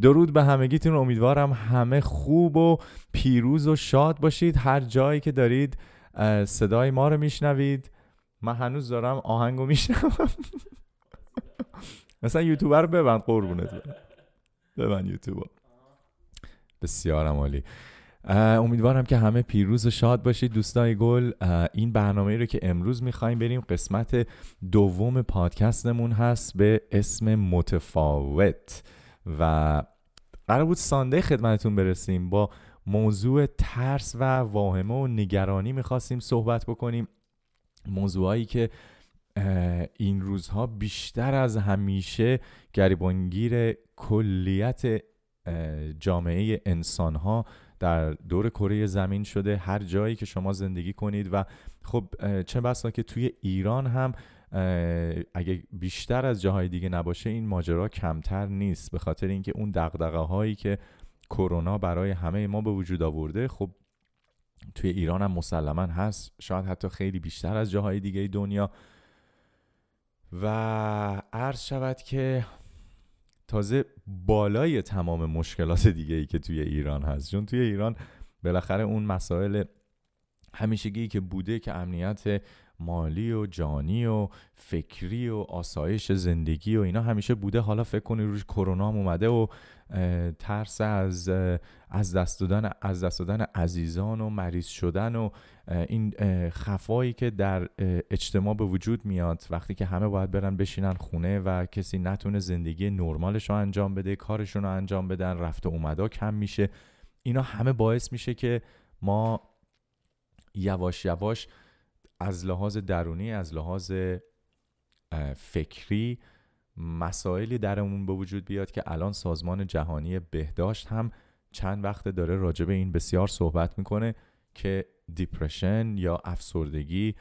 درود به همگیتون. امیدوارم همه خوب و پیروز و شاد باشید. هر جایی که دارید صدای ما رو میشنوید. من هنوز دارم آهنگو میشنوم. مثلا یوتیوبر رو ببند قربونت ببند یوتیوب بسیارم عالی. امیدوارم که همه پیروز و شاد باشید. دوستای گل این برنامه رو که امروز میخوایم بریم قسمت دوم پادکستمون هست به اسم متفاوت. و قرار بود سانده خدمتتون برسیم با موضوع ترس و واهمه و نگرانی میخواستیم صحبت بکنیم موضوعایی که این روزها بیشتر از همیشه گریبانگیر کلیت جامعه انسانها در دور کره زمین شده هر جایی که شما زندگی کنید و خب چه بسا که توی ایران هم اگه بیشتر از جاهای دیگه نباشه این ماجرا کمتر نیست. به خاطر اینکه اون دغدغه هایی که کرونا برای همه ما به وجود آورده خب توی ایران هم مسلما هست. شاید حتی خیلی بیشتر از جاهای دیگه دنیا. و عرض شود که تازه بالای تمام مشکلات دیگه ای که توی ایران هست. چون توی ایران بالاخره اون مسائل همیشگی که بوده که امنیت مالی و جانی و فکری و آسایش زندگی و اینا همیشه بوده. حالا فکر کنی روش کرونا هم اومده و ترس از از دست دادن از دست دادن عزیزان و مریض شدن و این خفایی که در اجتماع به وجود میاد. وقتی که همه باید برن بشینن خونه و کسی نتونه زندگی نرمالش رو انجام بده کارشون رو انجام بدن رفت و اومدا کم میشه. اینا همه باعث میشه که ما یواش یواش از لحاظ درونی از لحاظ فکری مسائلی درمون به وجود بیاد که الان سازمان جهانی بهداشت هم چند وقت داره راجع به این بسیار صحبت میکنه که دیپرشن یا افسردگی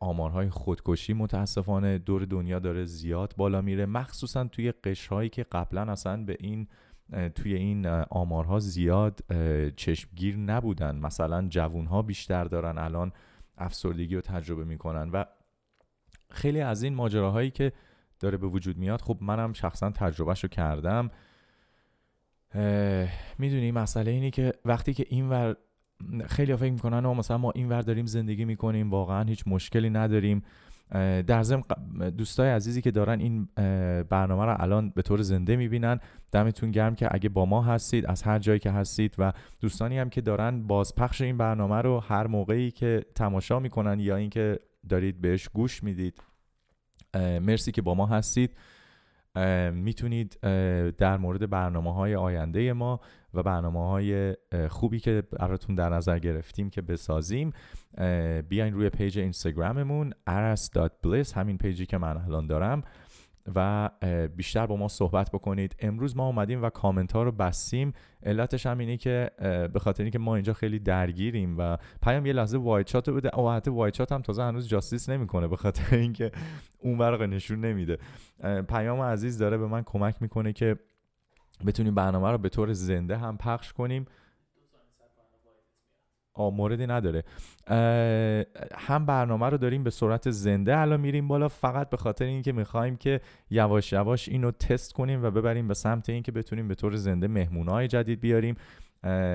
آمارهای خودکشی متاسفانه دور دنیا داره زیاد بالا میره. مخصوصا توی قشرهایی که قبلا اصلا به این توی این آمارها زیاد چشمگیر نبودن. مثلا جوونها بیشتر دارن الان افسردگی رو تجربه میکنن و خیلی از این ماجراهایی که داره به وجود میاد خب منم شخصا تجربهش رو کردم میدونی مسئله اینه که وقتی که این ور خیلی ها فکر میکنن و مثلا ما این ور داریم زندگی میکنیم واقعا هیچ مشکلی نداریم. در ضمن دوستای عزیزی که دارن این برنامه رو الان به طور زنده میبینن. دمتون گرم که اگه با ما هستید از هر جایی که هستید و دوستانی هم که دارن بازپخش این برنامه رو هر موقعی که تماشا میکنن یا اینکه دارید بهش گوش میدید. مرسی که با ما هستید. میتونید در مورد برنامه های آینده ما و برنامه های خوبی که براتون در نظر گرفتیم که بسازیم بیاین روی پیج اینستاگراممون aras.bliss همین پیجی که من الان دارم و بیشتر با ما صحبت بکنید. امروز ما اومدیم و کامنت ها رو بستیم. علتش هم اینه که به خاطر اینکه ما اینجا خیلی درگیریم و پیام یه لحظه وایت چات بوده او حتی وایت چات هم تازه هنوز جاستیس نمیکنه به خاطر اینکه اون ورق نشون نمیده. پیام عزیز داره به من کمک میکنه که بتونیم برنامه رو به طور زنده هم پخش کنیم. موردی نداره. هم برنامه رو داریم به صورت زنده الان میریم بالا. فقط به خاطر اینکه میخوایم که یواش یواش اینو تست کنیم و ببریم به سمت اینکه بتونیم به طور زنده مهمونای جدید بیاریم.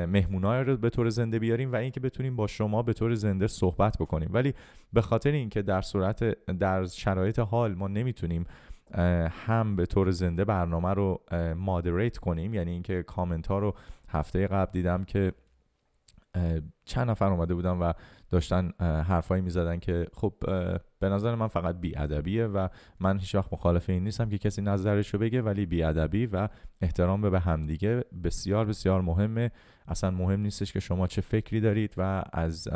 مهمونای رو به طور زنده بیاریم و اینکه بتونیم با شما به طور زنده صحبت بکنیم. ولی به خاطر اینکه در صورت در شرایط حال ما نمیتونیم هم به طور زنده برنامه رو مادریت کنیم یعنی اینکه کامنت ها رو هفته قبل دیدم که چند نفر اومده بودن و داشتن حرفایی میزدن که خب به نظر من فقط بیادبیه و من هیچ وقت مخالف این نیستم که کسی نظرش رو بگه ولی بیادبی و احترام به همدیگه بسیار بسیار مهمه. اصلا مهم نیستش که شما چه فکری دارید و از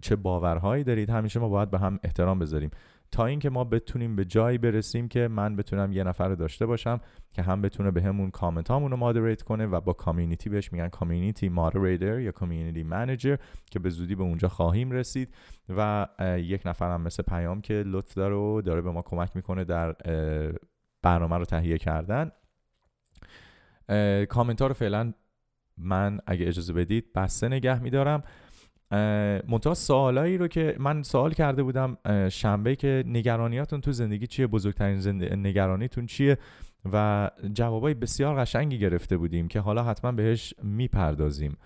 چه باورهایی دارید. همیشه ما باید به هم احترام بذاریم. تا اینکه ما بتونیم به جایی برسیم که من بتونم یه نفر رو داشته باشم که هم بتونه به همون کامنت هامون رو مادریت کنه و با کامیونیتی بهش میگن کامیونیتی مادریتر یا کامیونیتی منیجر که به زودی به اونجا خواهیم رسید و یک نفر هم مثل پیام که لطف داره و داره به ما کمک میکنه در برنامه رو تهیه کردن. کامنت ها رو فعلا من اگه اجازه بدید بسته نگه میدارم. منتها سوالایی رو که من سوال کرده بودم شنبه که نگرانیاتون تو زندگی چیه بزرگترین زند... نگرانیتون چیه و جوابای بسیار قشنگی گرفته بودیم که حالا حتما بهش میپردازیم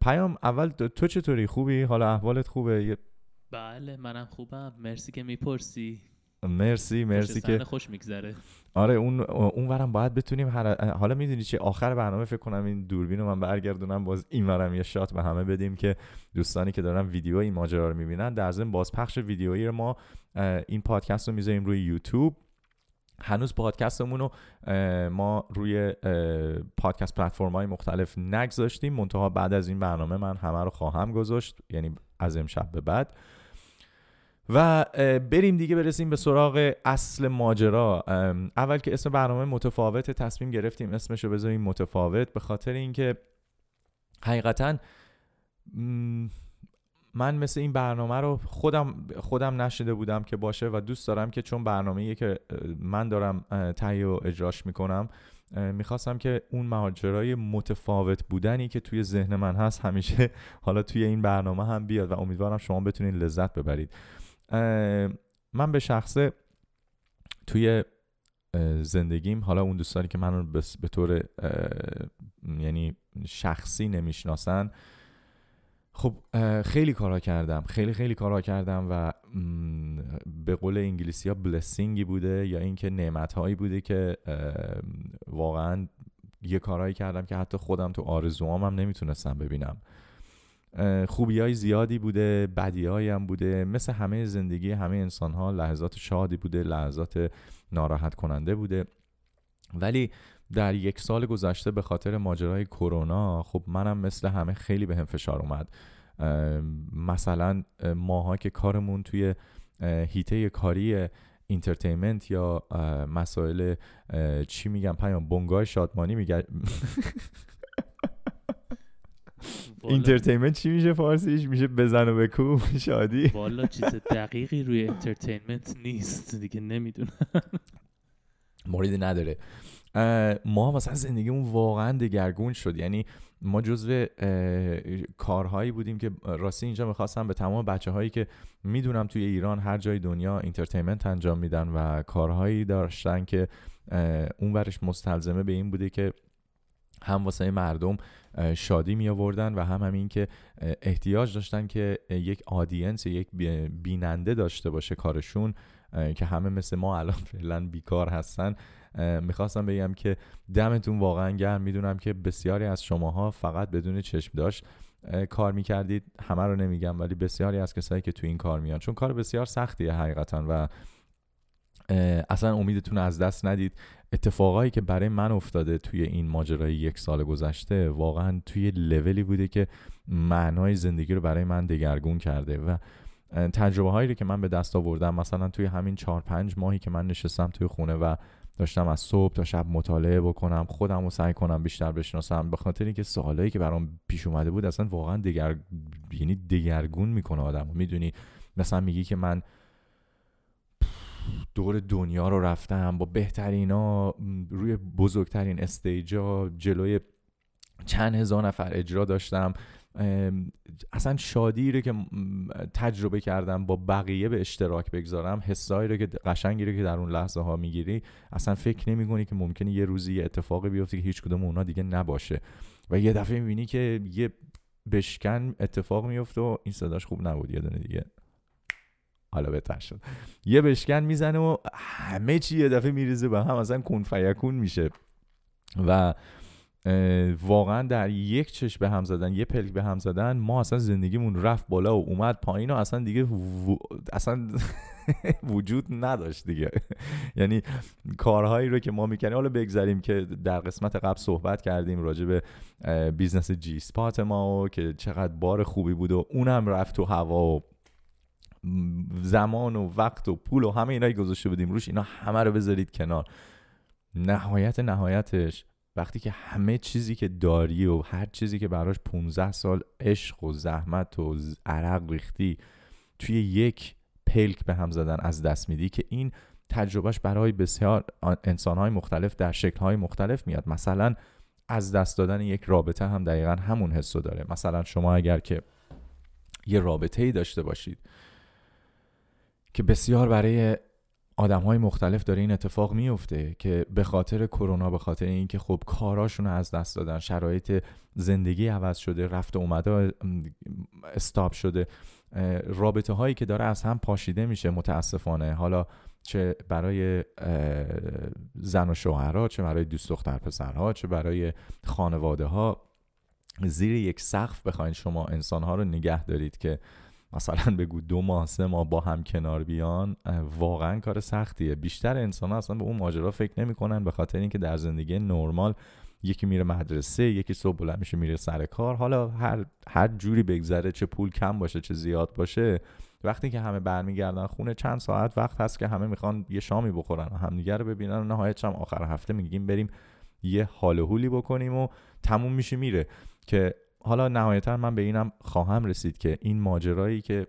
پیام اول تو چطوری خوبی حالا احوالت خوبه بله منم خوبم مرسی که میپرسی مرسی مرسی که خوش میگذره آره اون اون ورم باید بتونیم هر... حالا میدونی چه آخر برنامه فکر کنم این دوربین رو من برگردونم باز این ورم یه شات به همه بدیم که دوستانی که دارن ویدیو این ماجرا رو میبینن در ضمن بازپخش ویدیویی رو ما این پادکست رو میذاریم روی یوتیوب. هنوز پادکستمون رو ما روی پادکست پلتفرم های مختلف نگذاشتیم. منتها بعد از این برنامه من همه رو خواهم گذاشت یعنی از امشب به بعد. و بریم دیگه برسیم به سراغ اصل ماجرا. اول که اسم برنامه متفاوت تصمیم گرفتیم اسمشو بذاریم متفاوت به خاطر اینکه حقیقتا من مثل این برنامه رو خودم خودم نشده بودم که باشه و دوست دارم که چون برنامه‌ایه که من دارم تهیه و اجراش میکنم میخواستم که اون ماجرای متفاوت بودنی که توی ذهن من هست همیشه حالا توی این برنامه هم بیاد و امیدوارم شما بتونین لذت ببرید. من به شخصه توی زندگیم حالا اون دوستانی که من به طور یعنی شخصی نمیشناسن خب خیلی کارا کردم خیلی خیلی کارا کردم و به قول انگلیسی ها بلسینگی بوده یا اینکه نعمت هایی بوده که واقعا یه کارایی کردم که حتی خودم تو آرزوام هم نمیتونستم ببینم خوبی های زیادی بوده بدی های هم بوده. مثل همه زندگی همه انسان ها لحظات شادی بوده لحظات ناراحت کننده بوده. ولی در یک سال گذشته به خاطر ماجرای کرونا خب منم مثل همه خیلی به هم فشار اومد. مثلا ماها که کارمون توی هیته کاری اینترتینمنت یا مسائل چی میگم پیام بنگاه شادمانی میگه اینترتینمنت چی میشه فارسیش میشه بزن و بکو شادی والا چیز دقیقی روی اینترتینمنت نیست دیگه نمیدونم موردی نداره ما مثلا زندگیمون واقعا دگرگون شد یعنی ما جزو کارهایی بودیم که راستی اینجا میخواستم به تمام بچه هایی که میدونم توی ایران هر جای دنیا اینترتینمنت انجام میدن و کارهایی داشتن که اون ورش مستلزمه به این بوده که هم واسه مردم شادی می آوردن و هم همین که احتیاج داشتن که یک آدینس یک بیننده داشته باشه کارشون که همه مثل ما الان فعلا بیکار هستن میخواستم بگم که دمتون واقعا گرم میدونم که بسیاری از شماها فقط بدون چشم داشت کار میکردید همه رو نمیگم ولی بسیاری از کسایی که تو این کار میان چون کار بسیار سختیه حقیقتا و اصلا امیدتون از دست ندید اتفاقایی که برای من افتاده توی این ماجرای یک سال گذشته واقعا توی لولی بوده که معنای زندگی رو برای من دگرگون کرده و تجربه هایی که من به دست آوردم مثلا توی همین چهار پنج ماهی که من نشستم توی خونه و داشتم از صبح تا شب مطالعه بکنم خودم رو سعی کنم بیشتر بشناسم به خاطر اینکه سوالایی که برام پیش اومده بود اصلا واقعا دگر... یعنی دگرگون میکنه آدم میدونی؟ مثلا میگی که من دور دنیا رو رفتم با بهترین ها روی بزرگترین استیجا جلوی چند هزار نفر اجرا داشتم. اصلا شادی رو که تجربه کردم با بقیه به اشتراک بگذارم حسایی رو که قشنگی رو که در اون لحظه ها میگیری اصلا فکر نمی کنی که ممکنه یه روزی یه اتفاقی بیفته که هیچ کدوم اونا دیگه نباشه. و یه دفعه میبینی که یه بشکن اتفاق میفته و این صداش خوب نبود یه دونه دیگه. حالا بهتر شد یه بشکن میزنه و همه چی یه دفعه میریزه به هم اصلا کن فیکون میشه و واقعا در یک چش به هم زدن یه پلک به هم زدن ما اصلا زندگیمون رفت بالا و اومد پایین و اصلا دیگه و... اصلا وجود نداشت دیگه یعنی کارهایی رو که ما میکنیم حالا بگذاریم که در قسمت قبل صحبت کردیم راجع به بیزنس جی سپات ما و که چقدر بار خوبی بود و اونم رفت تو هوا و زمان و وقت و پول و همه اینایی گذاشته بودیم روش اینا همه رو بذارید کنار. نهایت نهایتش وقتی که همه چیزی که داری و هر چیزی که براش 15 سال عشق و زحمت و عرق ریختی توی یک پلک به هم زدن از دست میدی که این تجربهش برای بسیار انسانهای مختلف در شکلهای مختلف میاد. مثلا از دست دادن یک رابطه هم دقیقا همون حسو داره. مثلا شما اگر که یه رابطه ای داشته باشید که بسیار برای آدم های مختلف داره این اتفاق میفته که به خاطر کرونا به خاطر اینکه خب کاراشون از دست دادن شرایط زندگی عوض شده رفت و اومده استاب شده رابطه هایی که داره از هم پاشیده میشه متاسفانه. حالا چه برای زن و شوهرها چه برای دوست دختر پسرها چه برای خانواده ها زیر یک سقف بخواین شما انسان ها رو نگه دارید که مثلا بگو دو ماه سه ماه با هم کنار بیان واقعا کار سختیه. بیشتر انسان اصلا به اون ماجرا فکر نمیکنن به خاطر اینکه در زندگی نرمال یکی میره مدرسه یکی صبح بلند میشه میره سر کار. حالا هر هر جوری بگذره چه پول کم باشه چه زیاد باشه وقتی که همه برمیگردن خونه چند ساعت وقت هست که همه میخوان یه شامی بخورن و همدیگه رو ببینن. و نهایت هم آخر هفته میگیم بریم یه حال و حولی بکنیم و تموم میشه میره. که حالا نهایتا من به اینم خواهم رسید که این ماجرایی که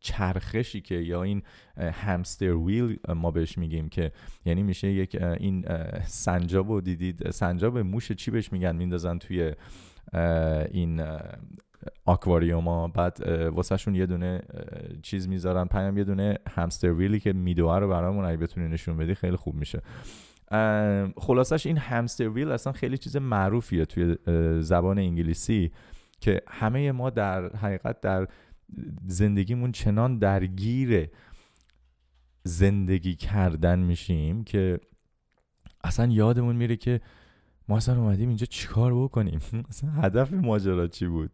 چرخشی که یا این همستر ویل ما بهش میگیم که یعنی میشه یک این سنجاب رو دیدید. سنجاب موش چی بهش میگن؟ میندازن توی این آکواریوم ها. بعد واسه شون یه دونه چیز میذارن پیام یه دونه همستر ویلی که میدوه رو برامون اگه بتونی نشون بدی خیلی خوب میشه. خلاصش این همستر ویل اصلا خیلی چیز معروفیه توی زبان انگلیسی که همه ما در حقیقت در زندگیمون چنان درگیر زندگی کردن میشیم که اصلا یادمون میره که ما اصلا اومدیم اینجا چیکار بکنیم اصلا هدف ماجرا چی بود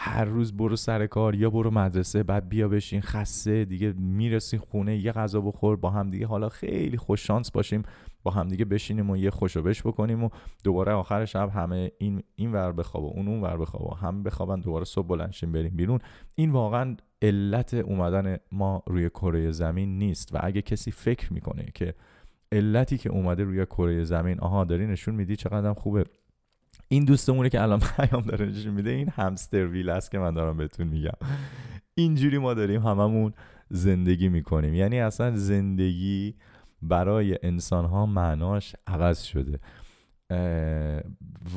هر روز برو سر کار یا برو مدرسه بعد بیا بشین خسته دیگه میرسین خونه یه غذا بخور با هم دیگه حالا خیلی خوش شانس باشیم با هم دیگه بشینیم و یه خوشو بش بکنیم و دوباره آخر شب همه این این ور بخواب و اون اون ور بخواب و هم بخوابن دوباره صبح بلنشیم بریم بیرون. این واقعا علت اومدن ما روی کره زمین نیست و اگه کسی فکر میکنه که علتی که اومده روی کره زمین آها داری نشون میدی چقدر خوبه. این دوستمونه که الان پیام داره نشون میده این همستر ویل است که من دارم بهتون میگم اینجوری ما داریم هممون زندگی میکنیم یعنی اصلا زندگی برای انسان ها معناش عوض شده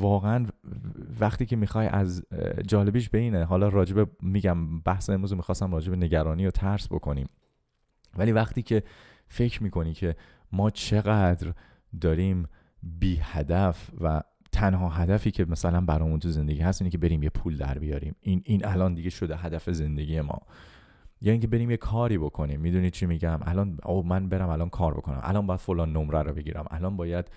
واقعا وقتی که میخوای از جالبیش به اینه حالا راجب میگم بحث امروز میخواستم راجب نگرانی و ترس بکنیم ولی وقتی که فکر میکنی که ما چقدر داریم بی هدف و تنها هدفی که مثلا برامون تو زندگی هست اینه که بریم یه پول در بیاریم. این این الان دیگه شده هدف زندگی ما. یا یعنی اینکه بریم یه کاری بکنیم. میدونی چی میگم؟ الان او من برم الان کار بکنم. الان باید فلان نمره رو بگیرم. الان باید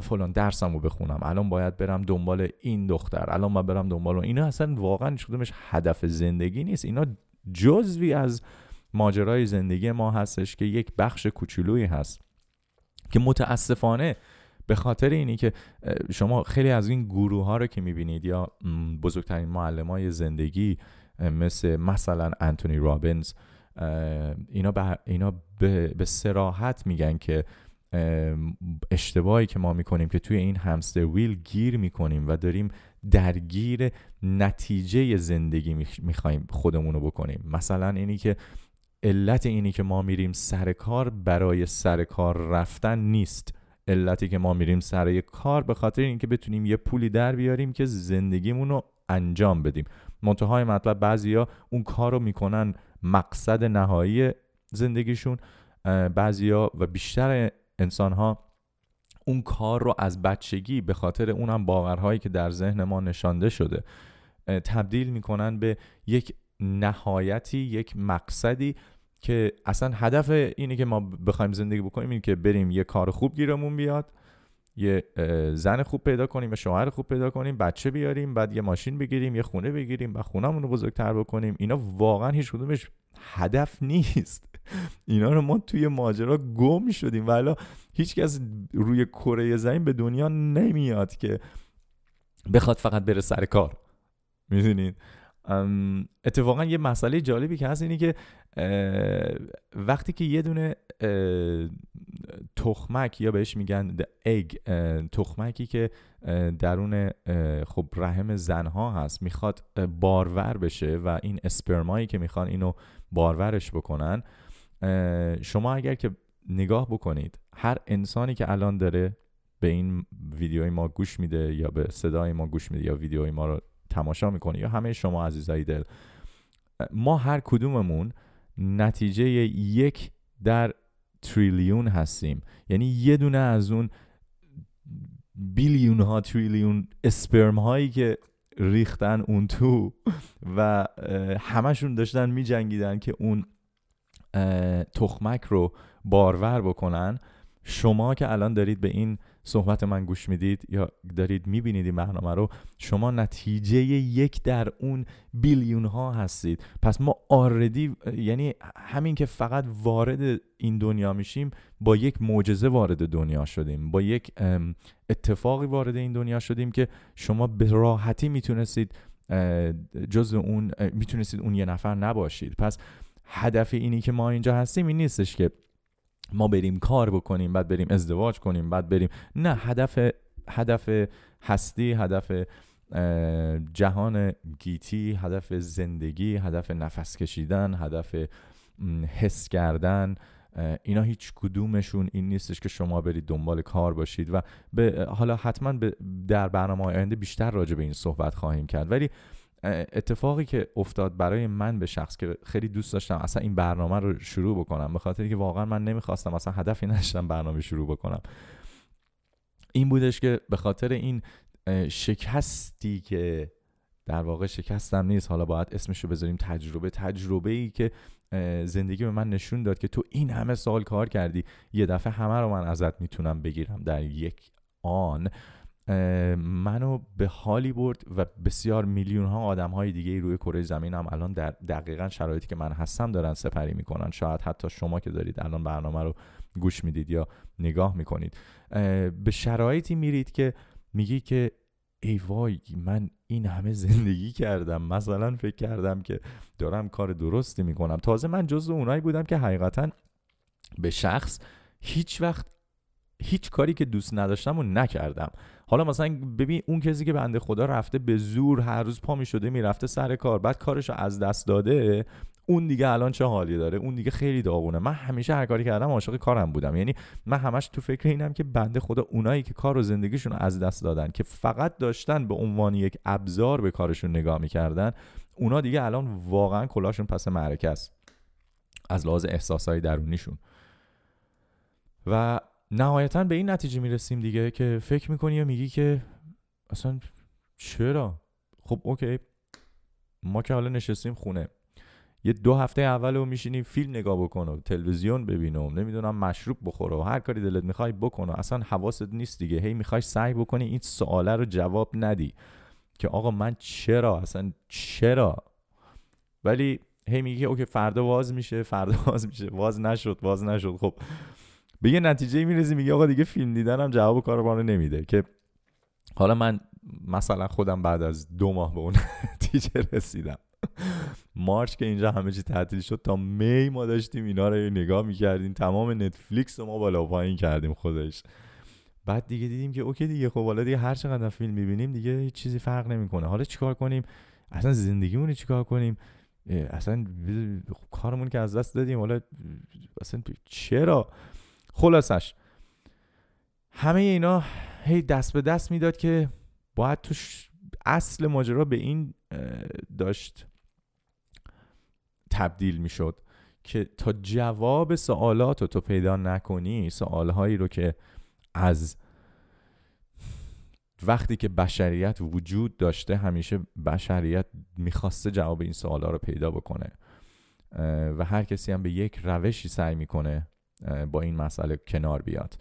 فلان درسمو بخونم. الان باید برم دنبال این دختر. الان باید برم دنبال اون. اینا اصلا واقعا شدمش هدف زندگی نیست. اینا جزوی از ماجرای زندگی ما هستش که یک بخش کوچولویی هست. که متاسفانه به خاطر اینی که شما خیلی از این گروه ها رو که میبینید یا بزرگترین معلم های زندگی مثل مثلا انتونی رابینز اینا به, اینا به, به سراحت میگن که اشتباهی که ما میکنیم که توی این همستر ویل گیر میکنیم و داریم درگیر نتیجه زندگی میخوایم خودمونو بکنیم. مثلا اینی که علت اینی که ما میریم سر کار برای سر کار رفتن نیست. علتی که ما میریم سر یه کار به خاطر اینکه بتونیم یه پولی در بیاریم که زندگیمون رو انجام بدیم. منتهای مطلب بعضیا اون کار رو میکنن مقصد نهایی زندگیشون بعضیا و بیشتر انسان ها اون کار رو از بچگی به خاطر اونم باورهایی که در ذهن ما نشانده شده تبدیل میکنن به یک نهایتی یک مقصدی که اصلا هدف اینه که ما بخوایم زندگی بکنیم اینه که بریم یه کار خوب گیرمون بیاد یه زن خوب پیدا کنیم و شوهر خوب پیدا کنیم بچه بیاریم بعد یه ماشین بگیریم یه خونه بگیریم و خونهمون رو بزرگتر بکنیم. اینا واقعا هیچ کدومش هدف نیست. اینا رو ما توی ماجرا گم شدیم. والا هیچکس روی کره زمین به دنیا نمیاد که بخواد فقط بره سر کار. میدونید؟ اتفاقا یه مسئله جالبی که هست اینی که وقتی که یه دونه تخمک یا بهش میگن اگ تخمکی که درون خب رحم زنها هست میخواد بارور بشه و این اسپرمایی که میخوان اینو بارورش بکنن شما اگر که نگاه بکنید هر انسانی که الان داره به این ویدیوی ما گوش میده یا به صدای ما گوش میده یا ویدیوی ما رو تماشا میکنه یا همه شما عزیزای دل ما هر کدوممون نتیجه یک در تریلیون هستیم. یعنی یه دونه از اون بیلیون ها تریلیون اسپرم هایی که ریختن اون تو و همشون داشتن می جنگیدن که اون تخمک رو بارور بکنن. شما که الان دارید به این صحبت من گوش میدید یا دارید میبینید این برنامه رو شما نتیجه یک در اون بیلیون ها هستید پس ما آردی یعنی همین که فقط وارد این دنیا میشیم با یک معجزه وارد دنیا شدیم با یک اتفاقی وارد این دنیا شدیم که شما به راحتی میتونستید جز اون میتونستید اون یه نفر نباشید پس هدف اینی که ما اینجا هستیم این نیستش که ما بریم کار بکنیم بعد بریم ازدواج کنیم بعد بریم. نه هدف هدف هستی هدف جهان گیتی هدف زندگی هدف نفس کشیدن هدف حس کردن اینا هیچ کدومشون این نیستش که شما برید دنبال کار باشید و به حالا حتما به در برنامه آینده بیشتر راجع به این صحبت خواهیم کرد. ولی اتفاقی که افتاد برای من به شخص که خیلی دوست داشتم اصلا این برنامه رو شروع بکنم به خاطر اینکه واقعا من نمیخواستم اصلا هدفی نداشتم برنامه شروع بکنم. این بودش که به خاطر این شکستی که در واقع شکستم نیست. حالا باید اسمشو بذاریم تجربه. تجربه ای که زندگی به من نشون داد که تو این همه سال کار کردی یه دفعه همه رو من ازت میتونم بگیرم. در یک آن منو به حالی برد و بسیار میلیون ها آدم های دیگه روی کره زمین هم الان در دقیقا شرایطی که من هستم دارن سپری میکنن شاید حتی شما که دارید الان برنامه رو گوش میدید یا نگاه میکنید به شرایطی میرید که میگی که ای وای من این همه زندگی کردم مثلا فکر کردم که دارم کار درستی میکنم تازه من جزو اونایی بودم که حقیقتا به شخص هیچ وقت هیچ کاری که دوست نداشتم و نکردم حالا مثلا ببین اون کسی که بنده خدا رفته به زور هر روز پا می شده میرفته سر کار بعد کارش رو از دست داده اون دیگه الان چه حالی داره؟ اون دیگه خیلی داغونه. من همیشه هر کاری کردم عاشق کارم بودم. یعنی من همش تو فکر اینم که بنده خدا اونایی که کار و زندگیشون از دست دادن که فقط داشتن به عنوان یک ابزار به کارشون نگاه میکردن اونا دیگه الان واقعا کلاشون پس معرکه است. از لحاظ احساسای درونیشون. و نهایتا به این نتیجه میرسیم دیگه که فکر میکنی یا میگی که اصلا چرا؟ خب اوکی. ما که حالا نشستیم خونه. یه دو هفته اول رو میشینی فیلم نگاه بکن و تلویزیون ببین و نمیدونم مشروب بخور و هر کاری دلت میخوای بکن و اصلا حواست نیست دیگه. هی میخوای سعی بکنی این سواله رو جواب ندی که آقا من چرا؟ اصلا چرا؟ ولی هی میگی اوکی فردا واز میشه فردا واز میشه. واز نشد واز نشد. خب به یه نتیجه میرسی میگه آقا دیگه فیلم دیدن هم جواب کارو نمیده که حالا من مثلا خودم بعد از دو ماه به اون نتیجه رسیدم. مارچ که اینجا همه چی تعطیل شد تا می ما داشتیم اینا رو نگاه میکردیم تمام نتفلیکس رو ما بالا پایین کردیم خودش. بعد دیگه دیدیم که اوکی دیگه خب حالا دیگه هر چقدر فیلم میبینیم دیگه هیچ چیزی فرق نمیکنه. حالا چیکار کنیم؟ اصلا زندگیمون رو چیکار کنیم؟ اصلا کارمون که از دست دادیم حالا اصلا چرا؟ خلاصش. همه اینا هی دست به دست میداد که باید توش اصل ماجرا به این داشت تبدیل میشد که تا جواب سوالات رو تو پیدا نکنی سوالهایی رو که از وقتی که بشریت وجود داشته همیشه بشریت میخواسته جواب این سوالا رو پیدا بکنه. و هر کسی هم به یک روشی سعی میکنه با این مسئله کنار بیاد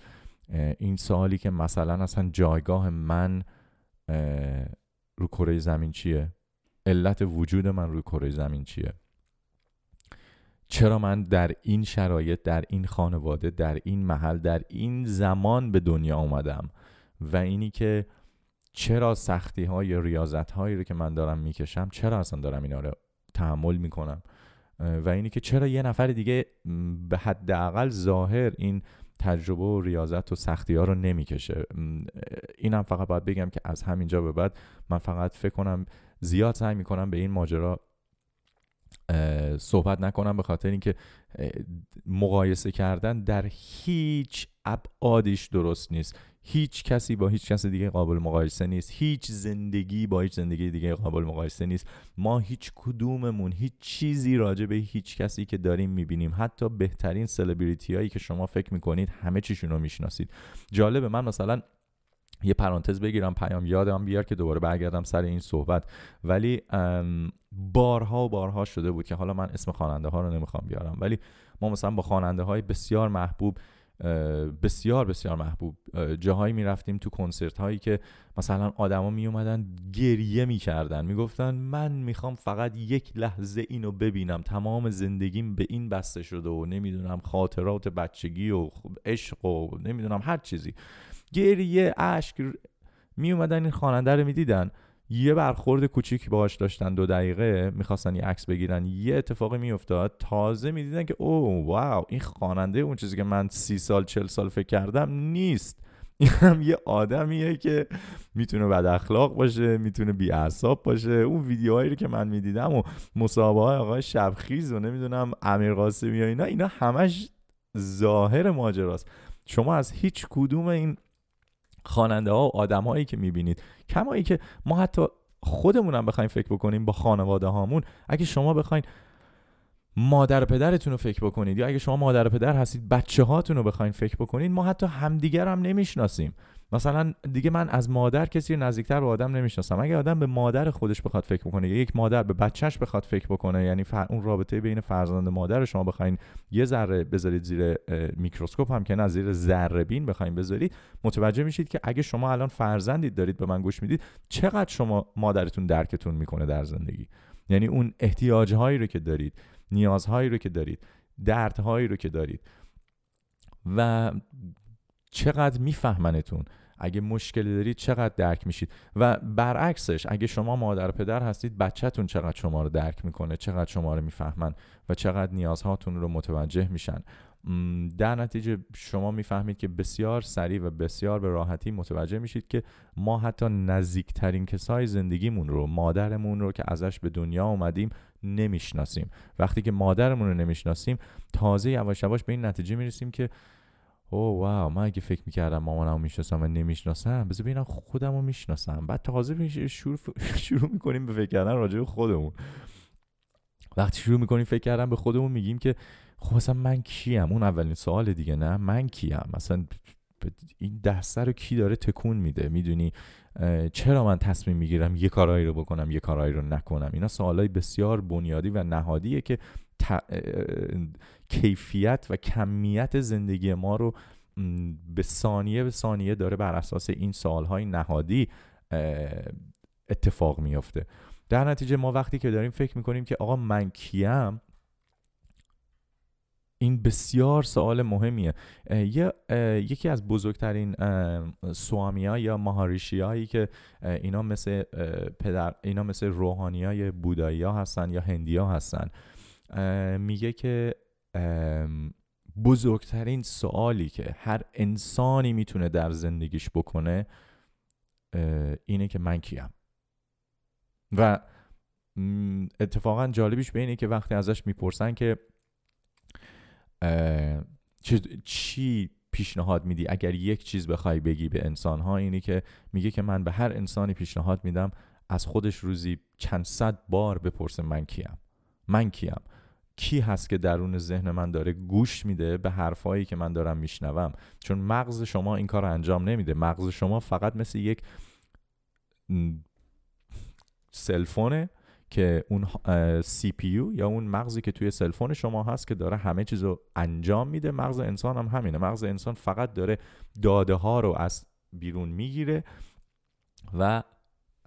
این سوالی که مثلا اصلا جایگاه من رو کره زمین چیه علت وجود من روی کره زمین چیه چرا من در این شرایط در این خانواده در این محل در این زمان به دنیا اومدم و اینی که چرا سختی های ریاضت هایی رو که من دارم میکشم چرا اصلا دارم اینا رو تحمل میکنم و اینی که چرا یه نفر دیگه به حداقل ظاهر این تجربه و ریاضت و سختی ها رو نمیکشه. اینم فقط باید بگم که از همینجا به بعد من فقط فکر کنم زیاد سعی میکنم به این ماجرا صحبت نکنم به خاطر اینکه مقایسه کردن در هیچ ابعادش درست نیست. هیچ کسی با هیچ کس دیگه قابل مقایسه نیست. هیچ زندگی با هیچ زندگی دیگه قابل مقایسه نیست. ما هیچ کدوممون هیچ چیزی راجع به هیچ کسی که داریم میبینیم. حتی بهترین سلبریتی هایی که شما فکر میکنید همه چیشون رو میشناسید. جالبه من مثلا یه پرانتز بگیرم پیام یادم بیار که دوباره برگردم سر این صحبت. ولی بارها و بارها شده بود که حالا من اسم خواننده ها رو نمیخوام بیارم. ولی ما مثلا با خواننده های بسیار محبوب بسیار بسیار محبوب جاهایی می رفتیم تو کنسرت هایی که مثلا آدما می اومدن گریه می کردن می گفتن من میخوام فقط یک لحظه اینو ببینم تمام زندگیم به این بسته شده و نمیدونم خاطرات بچگی و عشق و نمیدونم هر چیزی گریه اشک می اومدن این خواننده رو می دیدن یه برخورد کوچیکی باهاش داشتن دو دقیقه. میخواستن یه عکس بگیرن. یه اتفاقی میافتاد. تازه میدیدن که او واو این خواننده اون چیزی که من سی سال چل سال فکر کردم نیست. این هم یه آدمیه که میتونه بد اخلاق باشه میتونه بی اعصاب باشه. اون ویدیوهایی رو که من میدیدم و مصاحبه های آقای شبخیز و نمیدونم امیر قاسمی و اینا اینا همش ظاهر ماجراست. شما از هیچ کدوم این خواننده ها و آدمایی که میبینید. کمایی که ما حتی خودمون هم بخوایم فکر بکنیم با خانواده هامون اگه شما بخواین مادر پدرتون رو فکر بکنید یا اگه شما مادر پدر هستید بچه هاتون رو بخواین فکر بکنید ما حتی همدیگر هم نمیشناسیم. مثلا دیگه من از مادر کسی نزدیکتر به آدم نمیشناسم. اگه آدم به مادر خودش بخواد فکر بکنه یا یک مادر به بچهش بخواد فکر بکنه یعنی فر... اون رابطه بین فرزند مادر شما بخواین یه ذره بذارید زیر میکروسکوپ هم که نه زیر ذره بین بخواین بذارید متوجه میشید که اگه شما الان فرزندید دارید به من گوش میدید چقدر شما مادرتون درکتون میکنه در زندگی؟ یعنی اون احتیاجهایی رو که دارید نیازهایی رو که دارید دردهایی رو که دارید. و چقدر میفهمنتون اگه مشکلی دارید چقدر درک میشید؟ و برعکسش اگه شما مادر پدر هستید بچهتون چقدر شما رو درک میکنه چقدر شما رو میفهمن و چقدر نیازهاتون رو متوجه میشن؟ در نتیجه شما میفهمید که بسیار سریع و بسیار به راحتی متوجه میشید که ما حتی نزدیکترین کسای زندگیمون رو مادرمون رو که ازش به دنیا اومدیم نمیشناسیم. وقتی که مادرمون رو نمیشناسیم تازه یواش یواش به این نتیجه میرسیم که او واو من اگه فکر میکردم مامانم میشناسم و نمیشناسم بذار ببینم خودم رو میشناسم بعد تازه شروع, شروع میکنیم به فکر کردن راجع به خودمون وقتی شروع میکنیم فکر کردن به خودمون میگیم که خب مثلا من کیم اون اولین سوال دیگه نه من کیم مثلا این دسته رو کی داره تکون میده میدونی چرا من تصمیم میگیرم یه کارایی رو بکنم یه کارایی رو نکنم اینا سوالای بسیار بنیادی و نهادیه که کیفیت و کمیت زندگی ما رو به ثانیه به ثانیه داره بر اساس این سالهای نهادی اتفاق میفته در نتیجه ما وقتی که داریم فکر میکنیم که آقا من کیم این بسیار سوال مهمیه. یه یکی از بزرگترین سوامیا یا ماهاریشی هایی که اینا مثل پدر اینا مثل روحانی های بودایی ها هستن یا هندی ها هستن میگه که بزرگترین سوالی که هر انسانی میتونه در زندگیش بکنه اینه که من کیم. و اتفاقا جالبیش به اینه که وقتی ازش میپرسن که چی پیشنهاد میدی؟ اگر یک چیز بخوای بگی به انسان ها اینی که میگه که من به هر انسانی پیشنهاد میدم از خودش روزی چند صد بار بپرسه من کیم. من کیم. کی هست که درون ذهن من داره گوش میده به حرفایی که من دارم میشنوم؟ چون مغز شما این کار انجام نمیده. مغز شما فقط مثل یک سلفونه که اون سی پی یو یا اون مغزی که توی سلفون شما هست که داره همه چیزو انجام میده. مغز انسان هم همینه. مغز انسان فقط داره داده ها رو از بیرون میگیره و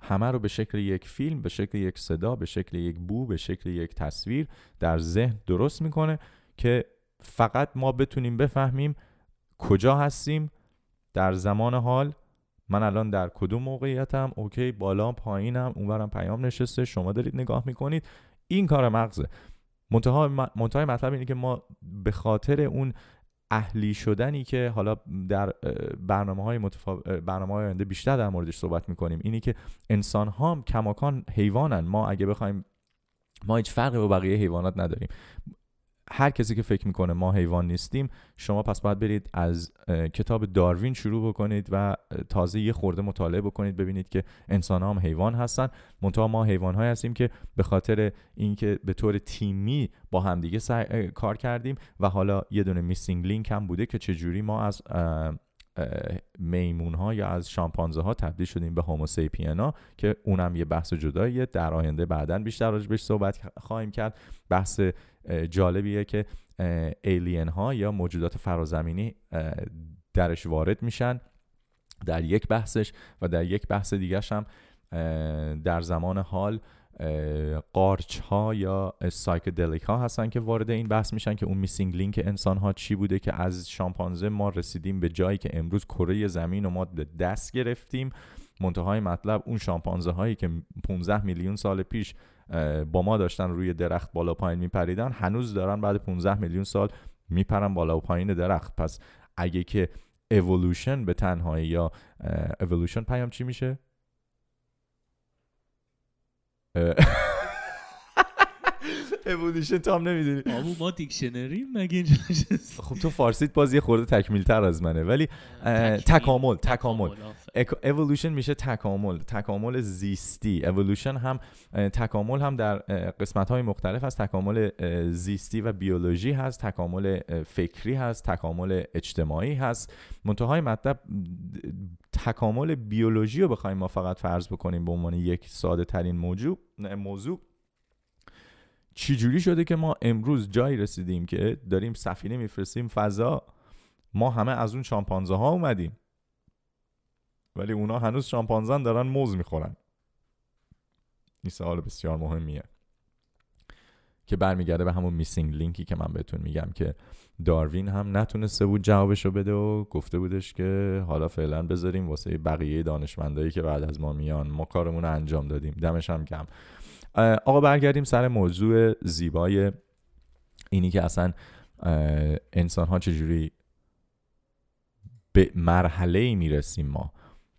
همه رو به شکل یک فیلم به شکل یک صدا به شکل یک بو به شکل یک تصویر در ذهن درست میکنه که فقط ما بتونیم بفهمیم کجا هستیم در زمان حال من الان در کدوم موقعیتم اوکی بالا پایینم اونورم پیام نشسته شما دارید نگاه میکنید این کار مغزه منتها منتهای مطلب اینه که ما به خاطر اون اهلی شدنی که حالا در برنامه های متفا... برنامه های آینده بیشتر در موردش صحبت میکنیم. اینی که انسان ها کماکان حیوانن. ما اگه بخوایم ما هیچ فرقی با بقیه حیوانات نداریم. هر کسی که فکر میکنه ما حیوان نیستیم شما پس باید برید از کتاب داروین شروع بکنید و تازه یه خورده مطالعه بکنید ببینید که انسان هم حیوان هستن. منتها ما حیوان های هستیم که به خاطر اینکه به طور تیمی با همدیگه کار کردیم و حالا یه دونه میسینگ لینک هم بوده که چجوری ما از میمون ها یا از شامپانزه ها تبدیل شدیم به هوموسیپینا که اونم یه بحث جداییه در آینده بعدا بیشتر راجع بهش صحبت خواهیم کرد بحث جالبیه که ایلین ها یا موجودات فرازمینی درش وارد میشن در یک بحثش و در یک بحث دیگرش هم در زمان حال قارچ ها یا سایکدلیک ها هستن که وارد این بحث میشن که اون میسینگ لینک انسان ها چی بوده که از شامپانزه ما رسیدیم به جایی که امروز کره زمین و ما به دست گرفتیم منتهای مطلب اون شامپانزه هایی که 15 میلیون سال پیش با ما داشتن روی درخت بالا پایین میپریدن هنوز دارن بعد 15 میلیون سال میپرن بالا و پایین درخت پس اگه که اِوولوشن به تنهایی یا اِوولوشن پیام چی میشه Uh, اِوولوشن تو هم نمیدونی آبو ما دیکشنری مگه اینجا خب تو فارسیت باز یه خورده تکمیل تر از منه ولی تکامل تکامل اِوولوشن میشه تکامل تکامل زیستی اِوولوشن هم تکامل هم در قسمت های مختلف از تکامل زیستی و بیولوژی هست تکامل فکری هست تکامل اجتماعی هست منتهای مطلب تکامل بیولوژی رو بخوایم ما فقط فرض بکنیم به عنوان یک ساده ترین موضوع موضوع چجوری شده که ما امروز جایی رسیدیم که داریم سفینه میفرستیم؟ فضا. ما همه از اون شامپانزه ها اومدیم. ولی اونا هنوز شامپانزن دارن موز میخورن. این سوال بسیار مهمیه. که برمیگرده به همون میسینگ لینکی که من بهتون میگم که داروین هم نتونسته بود جوابشو بده و گفته بودش که حالا فعلا بذاریم واسه بقیه دانشمندایی که بعد از ما میان. ما کارمون رو انجام دادیم. دمش هم کم آقا برگردیم سر موضوع زیبای اینی که اصلا انسان ها چجوری به مرحله ای میرسیم ما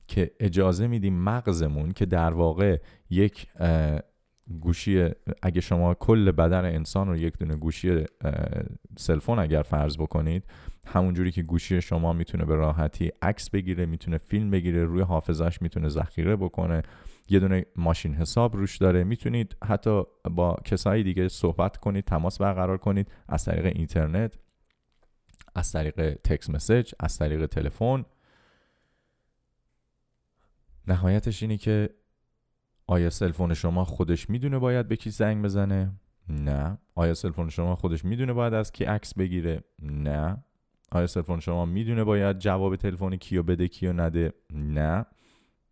که اجازه میدیم مغزمون که در واقع یک گوشی اگه شما کل بدن انسان رو یک دونه گوشی سلفون اگر فرض بکنید همونجوری که گوشی شما میتونه به راحتی عکس بگیره میتونه فیلم بگیره روی حافظش میتونه ذخیره بکنه یه دونه ماشین حساب روش داره میتونید حتی با کسایی دیگه صحبت کنید تماس برقرار کنید از طریق اینترنت از طریق تکس مسیج از طریق تلفن. نهایتش اینه که آیا سلفون شما خودش میدونه باید به کی زنگ بزنه؟ نه. آیا سلفون شما خودش میدونه باید از کی عکس بگیره؟ نه. آیا سلفون شما میدونه باید جواب تلفن کیو بده کیو نده؟ نه.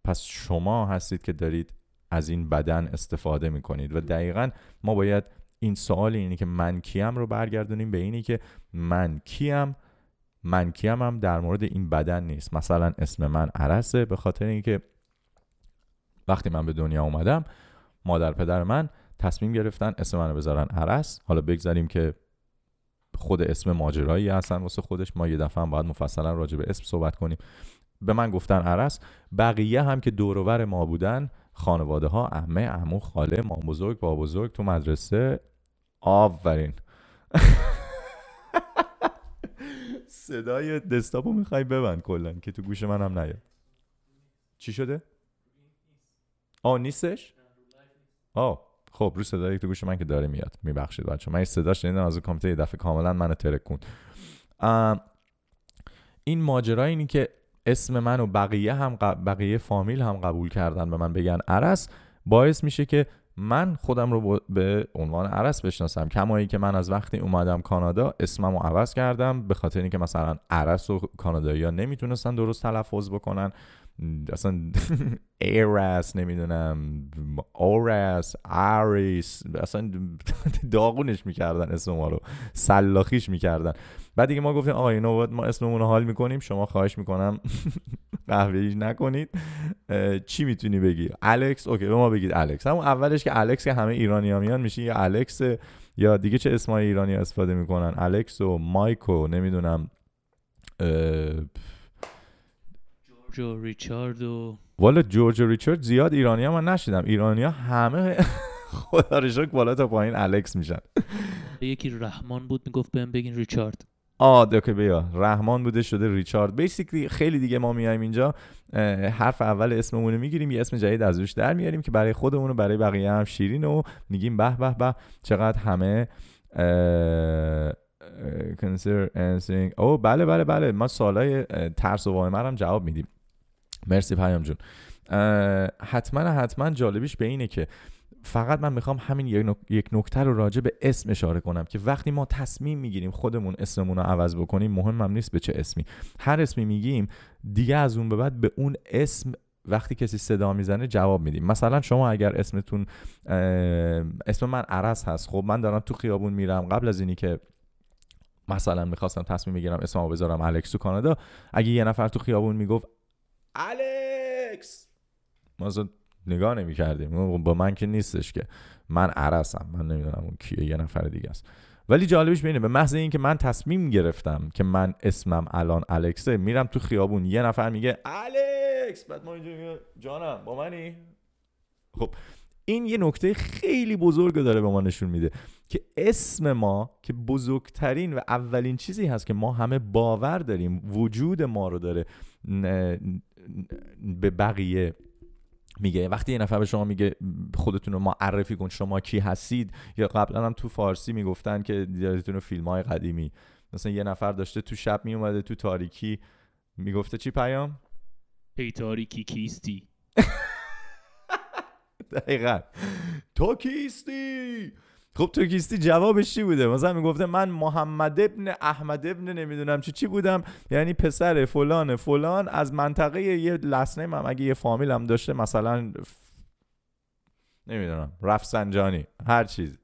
پس شما هستید که دارید از این بدن استفاده میکنید و دقیقا ما باید این سوال اینی که من کیم رو برگردونیم به اینی که من کیم من کیم هم در مورد این بدن نیست مثلا اسم من عرسه به خاطر اینکه وقتی من به دنیا اومدم مادر پدر من تصمیم گرفتن اسم منو بذارن عرس. حالا بگذاریم که خود اسم ماجرایی هستن واسه خودش ما یه دفعه هم باید مفصلا راجع به اسم صحبت کنیم. به من گفتن عرس بقیه هم که دورور ما بودن خانواده ها عمه عمو خاله مام بزرگ با بزرگ تو مدرسه. آفرین. صدای دستاپو میخوای ببند کلا که تو گوش منم نیاد. چی شده؟ آه نیستش آه خب رو صدای تو گوش من که داره میاد میبخشید بچه من صدا شنیدم از کامپیوتر یه دفعه کاملا منو ترکون این ماجرا اینی که اسم من و بقیه هم بقیه فامیل هم قبول کردن به من بگن عرس باعث میشه که من خودم رو به عنوان عرس بشناسم کمایی که من از وقتی اومدم کانادا اسمم رو عوض کردم به خاطر اینکه مثلا عرس و کانادایی ها نمیتونستن درست تلفظ بکنن alltså en Eras nämligen en um, Oras Aris اصلا داغونش میکردن اسم ما رو سلاخیش میکردن بعد دیگه ما گفتیم آقا اینو ما اسممون رو حال میکنیم شما خواهش میکنم قهوه‌ایش نکنید چی میتونی بگی الکس اوکی به ما بگید الکس همون اولش که الکس که همه ایرانی ها میان میشه یا الکس یا دیگه چه اسمای ایرانی استفاده میکنن الکس و مایکو نمیدونم جورجو ریچارد و والا جورج و ریچارد زیاد ایرانی ها من نشیدم ایرانی ها همه خدا رو شکر بالا تا پایین الکس میشن یکی رحمان بود میگفت بهم بگین ریچارد آ اوکی بیا رحمان بوده شده ریچارد بیسیکلی خیلی دیگه ما میایم اینجا حرف اول اسممون رو میگیریم یه اسم جدید از روش در میاریم که برای خودمون و برای بقیه هم شیرین و میگیم به به به چقدر همه کنسر او بله بله بله ما سالای ترس و وایمر هم جواب میدیم مرسی پیام جون. حتما حتما جالبیش به اینه که فقط من میخوام همین یک نکته رو راجع به اسم اشاره کنم که وقتی ما تصمیم میگیریم خودمون اسممون رو عوض بکنیم مهمم نیست به چه اسمی. هر اسمی میگیم دیگه از اون به بعد به اون اسم وقتی کسی صدا میزنه جواب میدیم. مثلا شما اگر اسمتون اسم من عرس هست خب من دارم تو خیابون میرم. قبل از اینی که مثلا میخواستم تصمیم بگیرم اسممو بذارم الکس تو کانادا اگه یه نفر تو خیابون میگفت الکس ما اصلا نگاه نمی کردیم با من که نیستش که من عرسم من نمیدونم اون کیه یه نفر دیگه است ولی جالبش بینه به محض اینکه من تصمیم گرفتم که من اسمم الان الکسه میرم تو خیابون یه نفر میگه الکس بعد ما اینجا میگه جانم با منی خب این یه نکته خیلی بزرگ داره به ما نشون میده که اسم ما که بزرگترین و اولین چیزی هست که ما همه باور داریم وجود ما رو داره به بقیه میگه وقتی یه نفر به شما میگه خودتون رو معرفی کن شما کی هستید؟ یا قبلا هم تو فارسی میگفتن که یادتون فیلم های قدیمی. مثلا یه نفر داشته تو شب میومده تو تاریکی میگفته چی پیام؟ ای تاریکی کیستی. دقیقا. تو کیستی؟ خب توکیستی جوابش چی بوده؟ مثلا میگفته من محمد ابن احمد ابن نمیدونم چی چی بودم. یعنی پسر فلان فلان از منطقه یه لسنه من اگه یه فامیلم داشته مثلا نمیدونم رفسنجانی هر چیز.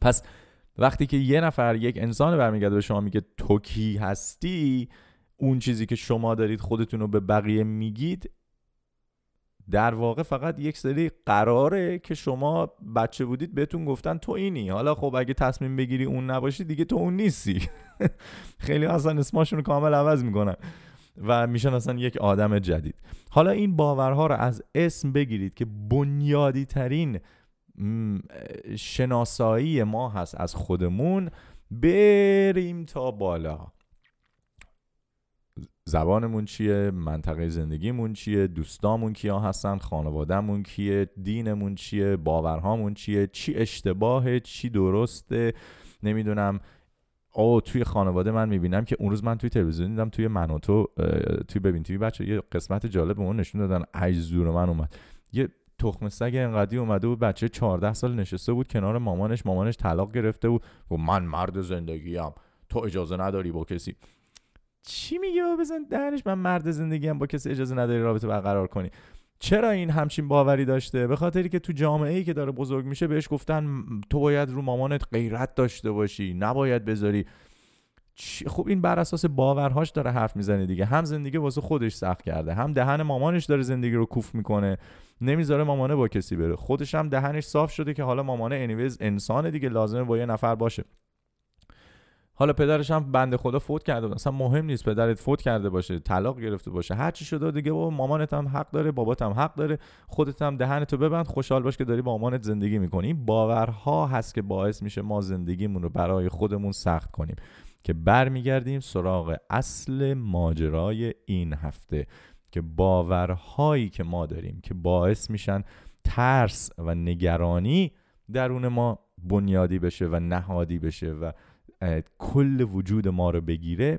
پس وقتی که یه نفر یک انسان برمیگرده به شما میگه تو کی هستی اون چیزی که شما دارید خودتون رو به بقیه میگید در واقع فقط یک سری قراره که شما بچه بودید بهتون گفتن تو اینی. حالا خب اگه تصمیم بگیری اون نباشی دیگه تو اون نیستی. خیلی اصلا اسمشون رو کامل عوض میکنن و میشن اصلا یک آدم جدید. حالا این باورها رو از اسم بگیرید که بنیادی ترین شناسایی ما هست از خودمون. بریم تا بالا. زبانمون چیه؟ منطقه زندگیمون چیه؟ دوستامون کیا هستن؟ خانوادهمون کیه؟ دینمون چیه؟ باورهامون چیه؟ چی اشتباهه؟ چی درسته؟ نمیدونم. او توی خانواده من میبینم که اون روز من توی تلویزیون دیدم توی من و تو توی ببین توی بچه یه قسمت جالب اون نشون دادن. عجز زور من اومد. یه تخم سگ انقدی اومده بود بچه 14 سال نشسته بود کنار مامانش. مامانش طلاق گرفته بود و من مرد زندگیم. تو اجازه نداری با کسی. چی میگه و بزن درش. من مرد زندگی هم با کسی اجازه نداری رابطه برقرار کنی. چرا این همچین باوری داشته؟ به خاطری که تو جامعه ای که داره بزرگ میشه بهش گفتن تو باید رو مامانت غیرت داشته باشی نباید بذاری. خب این بر اساس باورهاش داره حرف میزنه دیگه. هم زندگی واسه خودش سخت کرده هم دهن مامانش داره زندگی رو کوف میکنه. نمیذاره مامانه با کسی بره. خودش هم دهنش صاف شده که حالا مامانه انیویز انسانه دیگه لازمه با یه نفر باشه. حالا پدرش هم بنده خدا فوت کرده بود اصلا مهم نیست پدرت فوت کرده باشه طلاق گرفته باشه هر چی شده دیگه بابا مامانت هم حق داره بابات هم حق داره خودت هم دهنتو ببند خوشحال باش که داری با مامانت زندگی میکنی این باورها هست که باعث میشه ما زندگیمون رو برای خودمون سخت کنیم که برمیگردیم سراغ اصل ماجرای این هفته که باورهایی که ما داریم که باعث میشن ترس و نگرانی درون ما بنیادی بشه و نهادی بشه و کل وجود ما رو بگیره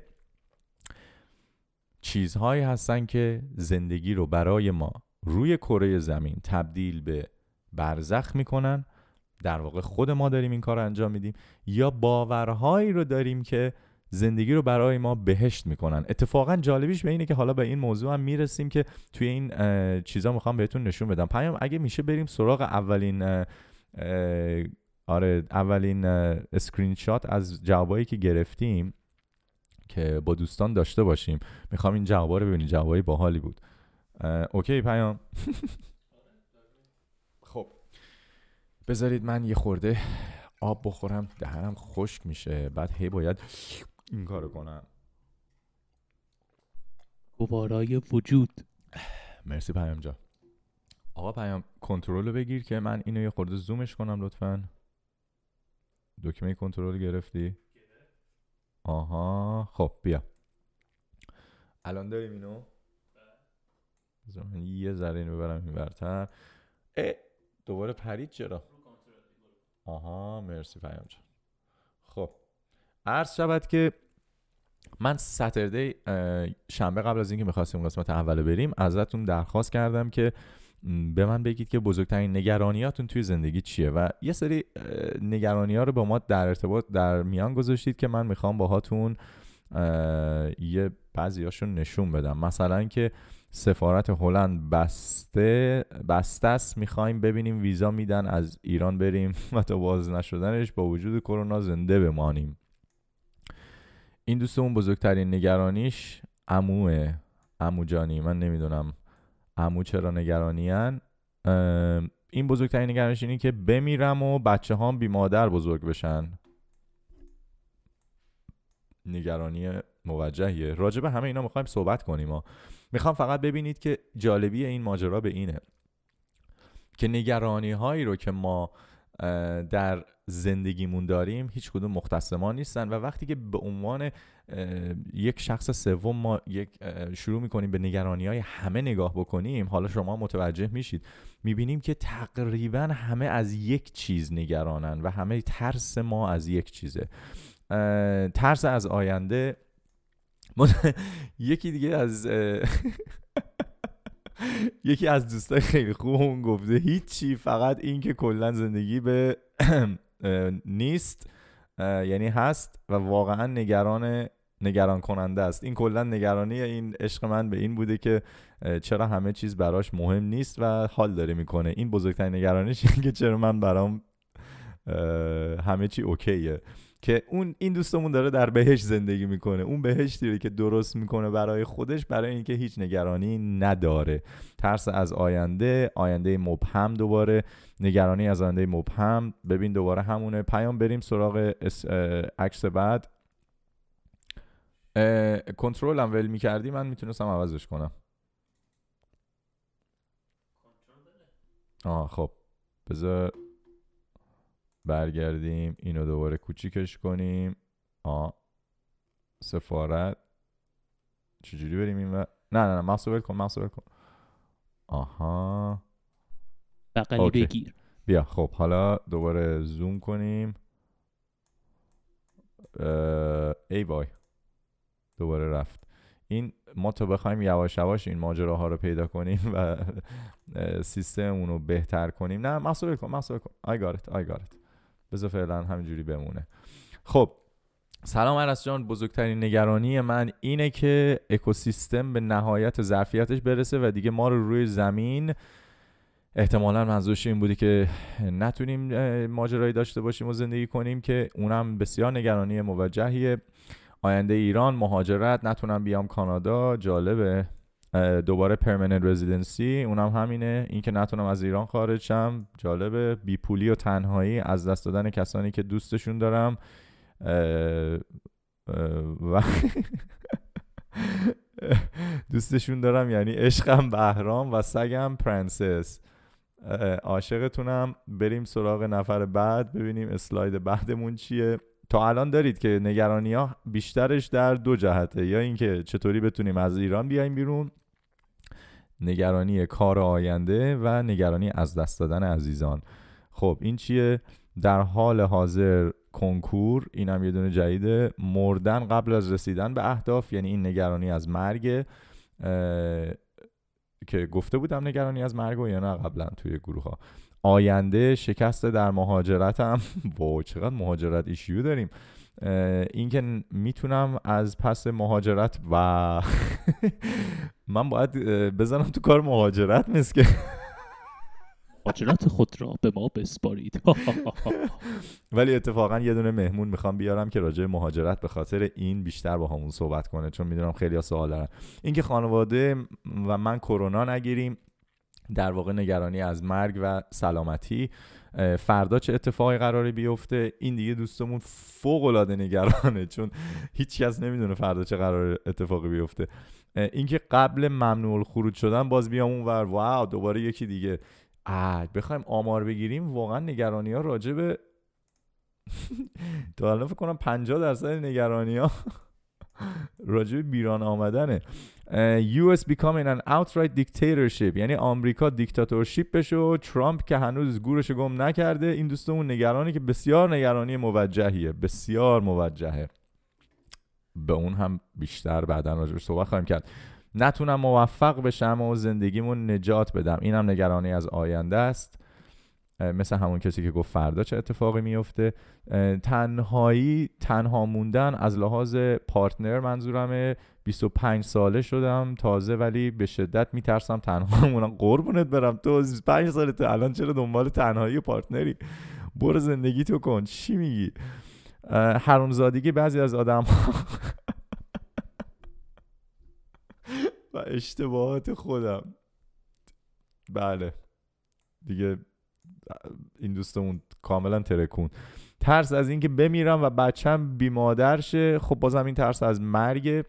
چیزهایی هستن که زندگی رو برای ما روی کره زمین تبدیل به برزخ میکنن. در واقع خود ما داریم این کار رو انجام میدیم. یا باورهایی رو داریم که زندگی رو برای ما بهشت میکنن. اتفاقا جالبیش به اینه که حالا به این موضوع هم میرسیم که توی این چیزا میخوام بهتون نشون بدم. پیام اگه میشه بریم سراغ اولین آره اولین اسکرین شات از جوابایی که گرفتیم که با دوستان داشته باشیم. میخوام این جوابا رو ببینید جوابای باحالی بود. اوکی پیام. خب. بذارید من یه خورده آب بخورم. دهنم خشک میشه. بعد هی باید این کارو کنم. گوارای وجود. مرسی پیام جان. آقا پیام کنترل رو بگیر که من اینو یه خورده زومش کنم لطفاً. دکمه کنترل گرفتی آها خب بیا الان داریم اینو بذار من یه ذره اینو ببرم این برتر اه دوباره پرید چرا آها مرسی پیام جان خب عرض شود که من ساتردی شنبه قبل از اینکه میخواستیم قسمت اول بریم ازتون درخواست کردم که به من بگید که بزرگترین نگرانیاتون توی زندگی چیه و یه سری نگرانی ها رو با ما در ارتباط در میان گذاشتید که من میخوام باهاتون یه بعضی هاشون نشون بدم. مثلا که سفارت هلند بسته بسته است میخوایم ببینیم ویزا میدن از ایران بریم و تا باز نشدنش با وجود کرونا زنده بمانیم. این دوستمون بزرگترین نگرانیش عموه عمو جانی. من نمیدونم عمو چرا نگرانیان این بزرگترین نگرانش اینه که بمیرم و بچه هم بی مادر بزرگ بشن. نگرانی موجهیه راجع به همه اینا میخوایم صحبت کنیم ما میخوام فقط ببینید که جالبی این ماجرا به اینه. که نگرانی هایی رو که ما در زندگیمون داریم هیچ کدوم مختص ما نیستن و وقتی که به عنوان یک شخص سوم ما یک شروع میکنیم به نگرانی های همه نگاه بکنیم. حالا شما متوجه میشید. میبینیم که تقریبا همه از یک چیز نگرانن و همه ترس ما از یک چیزه. ترس از آینده. یکی دیگه از یکی از دوستای خیلی خوبمون گفته هیچی فقط این که کلا زندگی به نیست یعنی هست و واقعا نگران نگران کننده است. این کلا نگرانی این عشق من به این بوده که چرا همه چیز براش مهم نیست و حال داره میکنه. این بزرگترین نگرانیش اینه که چرا من برام همه چی اوکیه. که اون این دوستمون داره در بهش زندگی میکنه. اون بهشتی رو که درست میکنه برای خودش برای اینکه هیچ نگرانی نداره. ترس از آینده آینده مبهم دوباره. نگرانی از آینده مبهم. ببین دوباره همونه. پیام بریم سراغ عکس بعد. کنترلم ول میکردی من میتونستم عوضش کنم آه خب بذار برگردیم اینو دوباره کوچیکش کنیم آ سفارت چجوری بریم این و نه نه نه مقصو بل کن مقصو بل کن آها بقلی بگیر بیا خب حالا دوباره زوم کنیم اه... ای وای دوباره رفت این ما تا بخوایم یواش یواش این ماجراها رو پیدا کنیم و سیستممون رو بهتر کنیم نه مسئول کن مسئول کن آی گارت آی گارت بذار فعلا همینجوری بمونه خب سلام عرس جان بزرگترین نگرانی من اینه که اکوسیستم به نهایت ظرفیتش برسه و دیگه ما رو روی زمین احتمالا منظورش این بودی که نتونیم ماجرایی داشته باشیم و زندگی کنیم که اونم بسیار نگرانی موجهیه آینده ایران مهاجرت نتونم بیام کانادا جالبه. دوباره پرمننت رزیدنسی اونم همینه. اینکه نتونم از ایران خارج شم جالبه. بیپولی و تنهایی از دست دادن کسانی که دوستشون دارم. و دوستشون دارم یعنی عشقم بهرام و سگم پرنسس. عاشقتونم. بریم سراغ نفر بعد ببینیم اسلاید بعدمون چیه. تا الان دارید که نگرانی ها بیشترش در دو جهته یا اینکه چطوری بتونیم از ایران بیایم بیرون نگرانی کار آینده و نگرانی از دست دادن عزیزان. خب این چیه؟ در حال حاضر کنکور اینم یه دونه جدیده مردن قبل از رسیدن به اهداف یعنی این نگرانی از مرگ که گفته بودم نگرانی از مرگ و یا نه قبلا توی گروه ها آینده شکست در مهاجرت هم. با چقدر مهاجرت ایشیو داریم. اینکه میتونم از پس مهاجرت و من باید بزنم تو کار مهاجرت نیست که مهاجرت خود را به ما بسپارید. ولی اتفاقا یه دونه مهمون میخوام بیارم که راجع مهاجرت به خاطر این بیشتر با همون صحبت کنه چون میدونم خیلی سوال دارن. اینکه خانواده و من کرونا نگیریم در واقع نگرانی از مرگ و سلامتی فردا چه اتفاقی قراره بیفته؟ این دیگه دوستمون فوق العاده نگرانه چون هیچکس نمیدونه فردا چه قرار اتفاقی بیفته. اینکه قبل ممنوع الخروج شدن باز بیام اونور واو دوباره یکی دیگه. آ بخوایم آمار بگیریم واقعا نگرانی ها راجع به تو الان فکر کنم 50 درصد نگرانی ها راجع به بیران آمدنه یو US becoming an outright dictatorship یعنی آمریکا دیکتاتورشیپ بشه و ترامپ که هنوز گورش گم نکرده این دوستمون نگرانی که بسیار نگرانی موجهیه بسیار موجهه به اون هم بیشتر بعدا راجع صحبت خواهیم کرد نتونم موفق بشم و زندگیمون نجات بدم اینم نگرانی از آینده است مثل همون کسی که گفت فردا چه اتفاقی میفته تنهایی تنها موندن از لحاظ پارتنر منظورمه 25 ساله شدم تازه ولی به شدت میترسم تنها مونم قربونت برم تو 5 سالته الان چرا دنبال تنهایی و پارتنری برو زندگی تو کن چی میگی حرومزادگی بعضی از آدم و اشتباهات خودم بله دیگه این دوستمون کاملا ترکون ترس از اینکه بمیرم و بچم بیمادر شه خب بازم این ترس از مرگ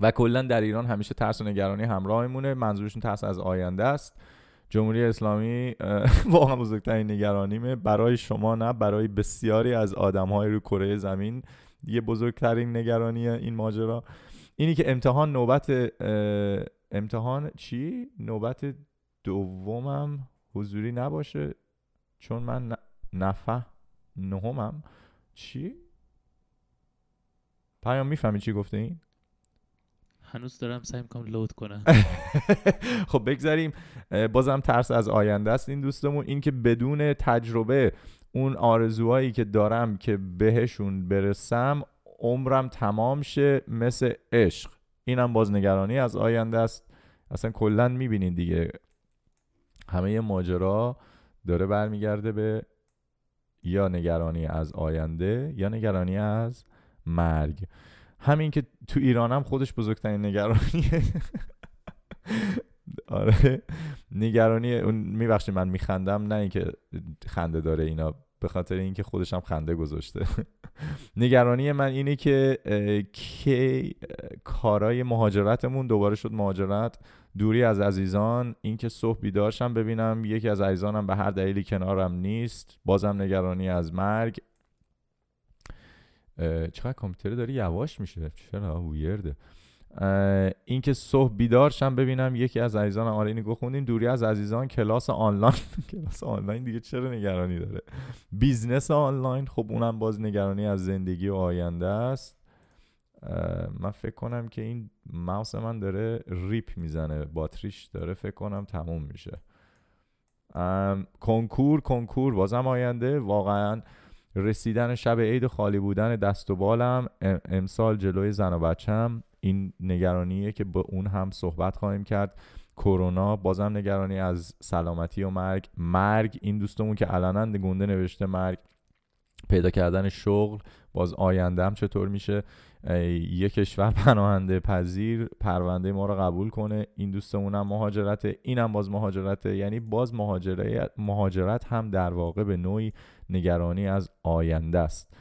و کلا در ایران همیشه ترس و نگرانی همراهمونه منظورشون ترس از آینده است جمهوری اسلامی واقعا بزرگترین نگرانیمه برای شما نه برای بسیاری از آدمهای رو کره زمین دیگه بزرگترین نگرانی این ماجرا اینی که امتحان نوبت امتحان چی نوبت دومم حضوری نباشه چون من نفه نهمم چی؟ پیام میفهمی چی گفته این؟ هنوز دارم سعی میکنم لود کنم خب بگذاریم بازم ترس از آینده است این دوستمون اینکه بدون تجربه اون آرزوهایی که دارم که بهشون برسم عمرم تمام شه مثل عشق اینم باز نگرانی از آینده است اصلا کلا میبینین دیگه همه ماجرا داره برمیگرده به یا نگرانی از آینده یا نگرانی از مرگ همین که تو ایران هم خودش بزرگترین نگرانیه آره نگرانی اون میبخشید من میخندم نه اینکه خنده داره اینا به خاطر اینکه خودش هم خنده گذاشته نگرانی من اینه که کی کارای مهاجرتمون دوباره شد مهاجرت دوری از عزیزان اینکه صبح بیدارشم ببینم یکی از عزیزانم به هر دلیلی کنارم نیست بازم نگرانی از مرگ. چقدر کامپیوتر داری؟ یواش میشه. چرا؟ ویرده. اینکه صبح بیدار شم ببینم یکی از عزیزانم آره اینو گفتیم. دوری از عزیزان کلاس آنلاین. کلاس آنلاین دیگه چرا نگرانی داره؟ بیزنس آنلاین خب اونم باز نگرانی از زندگی و آینده است. من فکر کنم که این ماوس من داره ریپ میزنه باتریش داره فکر کنم تموم میشه کنکور کنکور بازم آینده واقعا رسیدن شب عید خالی بودن دست و بالم امسال جلوی زن و بچم این نگرانیه که با اون هم صحبت خواهیم کرد کرونا بازم نگرانی از سلامتی و مرگ مرگ این دوستمون که علنا گنده نوشته مرگ پیدا کردن شغل باز آیندهم چطور میشه یک کشور پناهنده پذیر پرونده ما رو قبول کنه. این دوستمونم مهاجرت اینم باز مهاجرت یعنی باز مهاجرت مهاجرت هم در واقع به نوعی نگرانی از آینده است.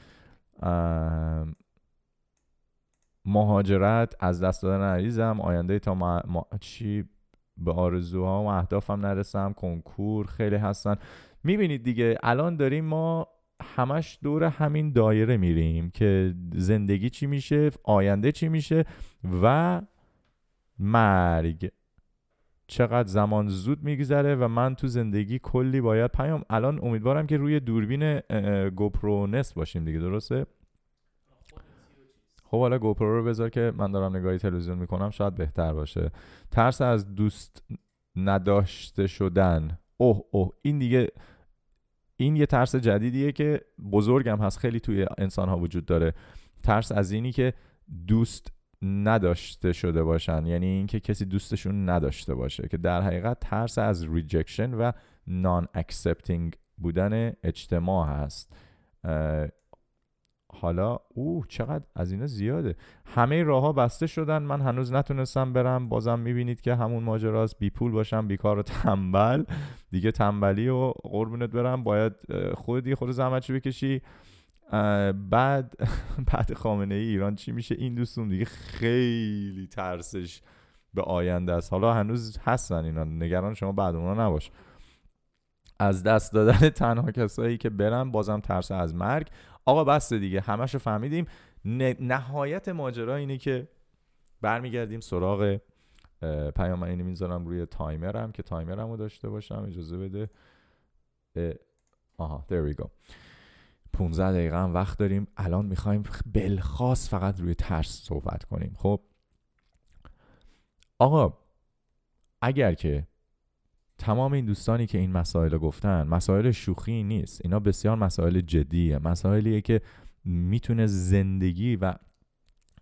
مهاجرت از دست دادن عزیزم. آینده تا ما... ما... چی؟ به آرزوها و اهدافم نرسم. کنکور خیلی هستن. میبینید دیگه الان داریم ما همش دور همین دایره میریم که زندگی چی میشه آینده چی میشه و مرگ. چقدر زمان زود میگذره و من تو زندگی کلی باید پیام. الان امیدوارم که روی دوربین گوپرو نس باشیم دیگه درسته؟ خب حالا گوپرو رو بذار که من دارم نگاهی تلویزیون میکنم شاید بهتر باشه. ترس از دوست نداشته شدن. اوه اوه این دیگه این یه ترس جدیدیه که بزرگم هست خیلی توی انسان ها وجود داره. ترس از اینی که دوست نداشته شده باشن. یعنی اینکه کسی دوستشون نداشته باشه که در حقیقت ترس از ریجکشن و نان اکسپتینگ بودن اجتماع هست. حالا اوه چقدر از اینا زیاده. همه راه ها بسته شدن. من هنوز نتونستم برم. بازم میبینید که همون ماجراست. بی پول باشم بیکار و تنبل. دیگه تنبلی و قربونت برم. باید خودی خود زحمت بکشی. بعد بعد خامنه ای ایران چی میشه؟ این دوستون دیگه خیلی ترسش به آینده است. حالا هنوز هستن اینا. نگران شما بعد اونا نباش. از دست دادن تنها کسایی که برن بازم ترس از مرگ. آقا بس دیگه همش فهمیدیم. نهایت ماجرا اینه که برمیگردیم سراغ پیام اینو میذارم روی تایمرم که تایمرم رو داشته باشم اجازه بده. آها there we go. 15 دقیقه هم وقت داریم. الان میخوایم بلخاص فقط روی ترس صحبت کنیم. خب؟ آقا اگر که تمام این دوستانی که این مسائل رو گفتن مسائل شوخی نیست. اینا بسیار مسائل جدیه. مسائلیه که میتونه زندگی و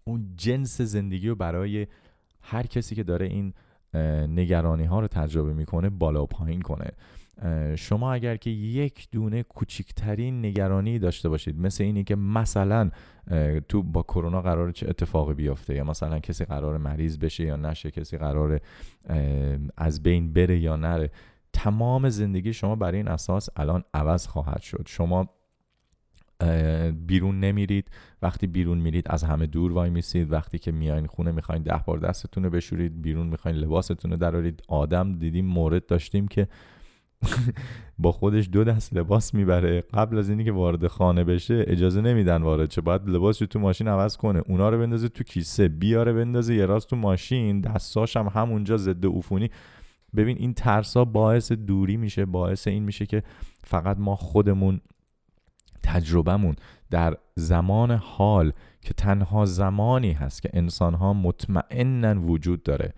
اون جنس زندگی رو برای هر کسی که داره این نگرانی ها رو تجربه میکنه بالا و پایین کنه. شما اگر که یک دونه کوچکترین نگرانی داشته باشید مثل اینی که مثلا تو با کرونا قرار چه اتفاقی بیفته یا مثلا کسی قرار مریض بشه یا نشه کسی قرار از بین بره یا نره؟ تمام زندگی شما برای این اساس الان عوض خواهد شد. شما بیرون نمیرید. وقتی بیرون میرید از همه دور وای میسید. وقتی که میاین خونه میخواین ده بار دستتون رو بشورید. بیرون میخواین لباستون رو درارید. آدم دیدیم مورد داشتیم که با خودش دو دست لباس میبره. قبل از اینکه وارد خانه بشه اجازه نمیدن وارد چه باید لباس تو ماشین عوض کنه. اونا رو بندازه تو کیسه. بیاره بندازه. یه راست تو ماشین. دستاش هم همونجا ضد عفونی. ببین این ترسا باعث دوری میشه. باعث این میشه که فقط ما خودمون تجربهمون در زمان حال که تنها زمانی هست که انسان ها مطمئنن وجود داره.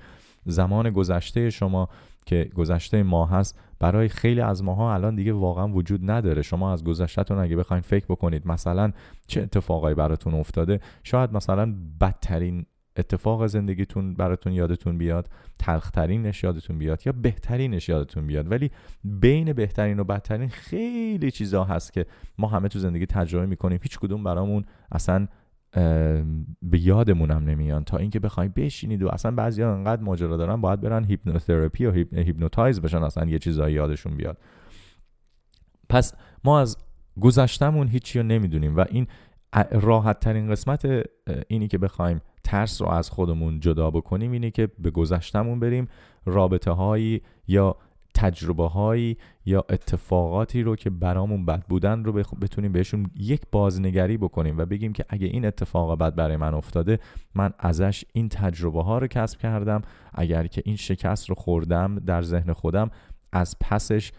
زمان گذشته شما که گذشته ما هست برای خیلی از ماها الان دیگه واقعا وجود نداره. شما از گذشتهتون اگه بخواید فکر بکنید مثلا چه اتفاقایی براتون افتاده شاید مثلا بدترین اتفاق زندگیتون براتون یادتون بیاد تلخترینش یادتون بیاد یا بهترینش یادتون بیاد. ولی بین بهترین و بدترین خیلی چیزا هست که ما همه تو زندگی تجربه میکنیم. هیچ کدوم برامون اصلا به یادمون هم نمیان تا اینکه بخوایم بشینید و اصلا بعضیا انقدر ماجرا دارن باید برن هیپنوتراپی و هیپنوتایز بشن اصلا یه چیزایی یادشون بیاد پس ما از گذشتمون هیچی رو نمیدونیم و این راحت ترین قسمت اینی که بخوایم ترس رو از خودمون جدا بکنیم اینه که به گذشتمون بریم رابطه هایی یا تجربه هایی یا اتفاقاتی رو که برامون بد بودن رو بتونیم بهشون یک بازنگری بکنیم و بگیم که اگه این اتفاق بد برای من افتاده من ازش این تجربه ها رو کسب کردم. اگر که این شکست رو خوردم در ذهن خودم از پسش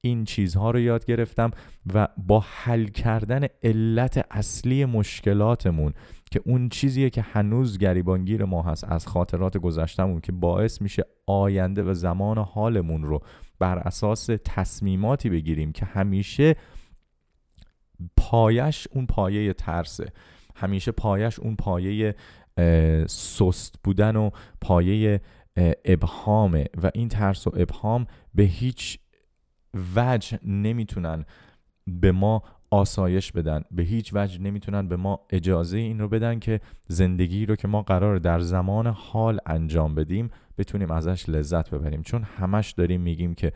این چیزها رو یاد گرفتم و با حل کردن علت اصلی مشکلاتمون که اون چیزیه که هنوز گریبانگیر ما هست از خاطرات گذشتمون که باعث میشه آینده و زمان و حالمون رو بر اساس تصمیماتی بگیریم که همیشه پایش اون پایه ترسه. همیشه پایش اون پایه سست بودن و پایه ابهامه و این ترس و ابهام به هیچ وجه نمیتونن به ما آسایش بدن به هیچ وجه نمیتونن به ما اجازه این رو بدن که زندگی رو که ما قرار در زمان حال انجام بدیم بتونیم ازش لذت ببریم چون همش داریم میگیم که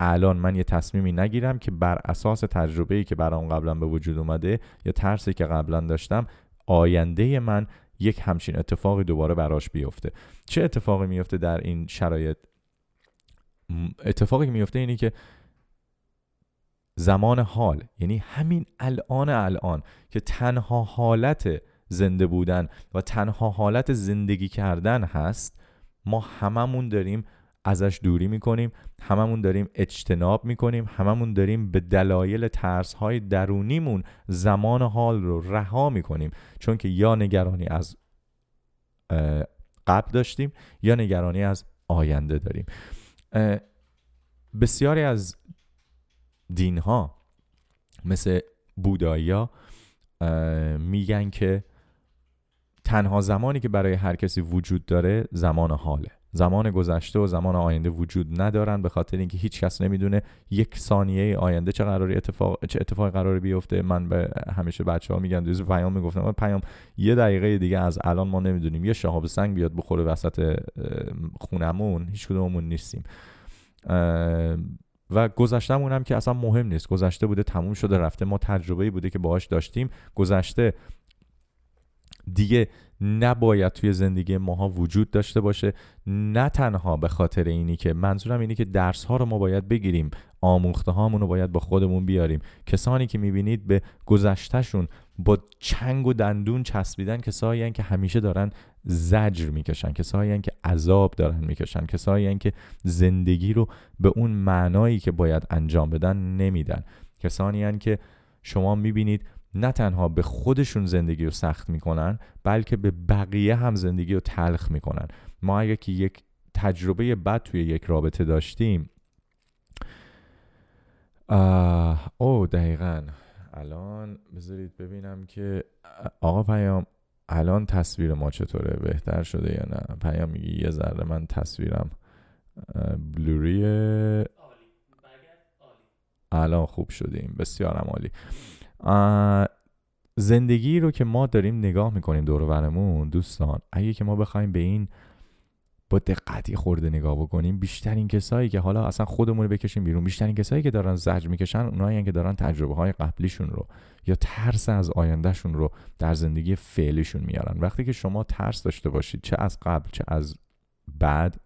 الان من یه تصمیمی نگیرم که بر اساس تجربه‌ای که برام قبلا به وجود اومده یا ترسی که قبلا داشتم آینده من یک همچین اتفاقی دوباره براش بیفته چه اتفاقی میفته در این شرایط اتفاقی که میفته اینی که زمان حال یعنی همین الان الان که تنها حالت زنده بودن و تنها حالت زندگی کردن هست ما هممون داریم ازش دوری میکنیم هممون داریم اجتناب میکنیم هممون داریم به دلایل ترس های درونیمون زمان حال رو رها میکنیم. چون که یا نگرانی از قبل داشتیم یا نگرانی از آینده داریم. بسیاری از دین ها مثل بودایی ها میگن که تنها زمانی که برای هر کسی وجود داره زمان حاله زمان گذشته و زمان آینده وجود ندارن به خاطر اینکه هیچ کس نمیدونه یک ثانیه آینده چه قراری اتفاق چه اتفاقی قراره بیفته من به همیشه بچه ها میگم دوز پیام میگفتم من پیام یه دقیقه دیگه از الان ما نمیدونیم یه شهاب سنگ بیاد بخوره وسط خونمون هیچ کدوممون نیستیم و گذشتمون هم که اصلا مهم نیست. گذشته بوده تموم شده رفته ما تجربه بوده که باهاش داشتیم. گذشته دیگه نباید توی زندگی ماها وجود داشته باشه. نه تنها به خاطر اینی که منظورم اینی که درس ها رو ما باید بگیریم. آموخته هامون رو باید با خودمون بیاریم. کسانی که میبینید به گذشتهشون با چنگ و دندون چسبیدن کسایی که همیشه دارن زجر میکشن. کسایی هن که عذاب دارن میکشن. کسایی هن که زندگی رو به اون معنایی که باید انجام بدن نمیدن. کسانی هن که شما میبینید نه تنها به خودشون زندگی رو سخت میکنن بلکه به بقیه هم زندگی رو تلخ میکنن. ما اگه که یک تجربه بد توی یک رابطه داشتیم آه او دقیقا. الان بذارید ببینم که آقا پیام. الان تصویر ما چطوره بهتر شده یا نه؟ پیام میگی یه ذره من تصویرم. بلوری الان خوب شدیم. بسیار عالی. زندگی رو که ما داریم نگاه میکنیم دور و برمون دوستان اگه که ما بخوایم به این با دقتی خورده نگاه بکنیم بیشترین کسایی که حالا اصلا خودمون رو بکشیم بیرون بیشترین کسایی که دارن زجر میکشن اونایی که دارن تجربه های قبلیشون رو یا ترس از آیندهشون رو در زندگی فعلیشون میارن وقتی که شما ترس داشته باشید چه از قبل چه از بعد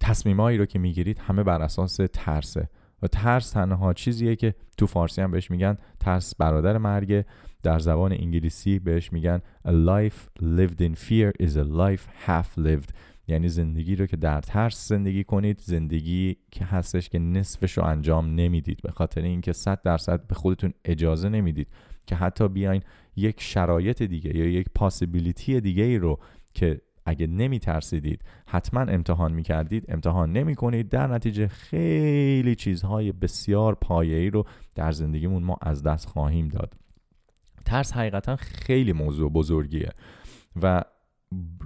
تصمیمایی رو که میگیرید همه بر اساس ترسه و ترس تنها چیزیه که تو فارسی هم بهش میگن ترس برادر مرگ در زبان انگلیسی بهش میگن a life lived in fear is a life half lived یعنی زندگی رو که در ترس زندگی کنید زندگی که هستش که نصفش رو انجام نمیدید. به خاطر اینکه 100 درصد به خودتون اجازه نمیدید که حتی بیاین یک شرایط دیگه یا یک پاسیبیلیتی دیگه ای رو که اگه نمی ترسیدید حتما امتحان می کردید امتحان نمی کنید در نتیجه خیلی چیزهای بسیار پایه‌ای رو در زندگیمون ما از دست خواهیم داد. ترس حقیقتا خیلی موضوع بزرگیه و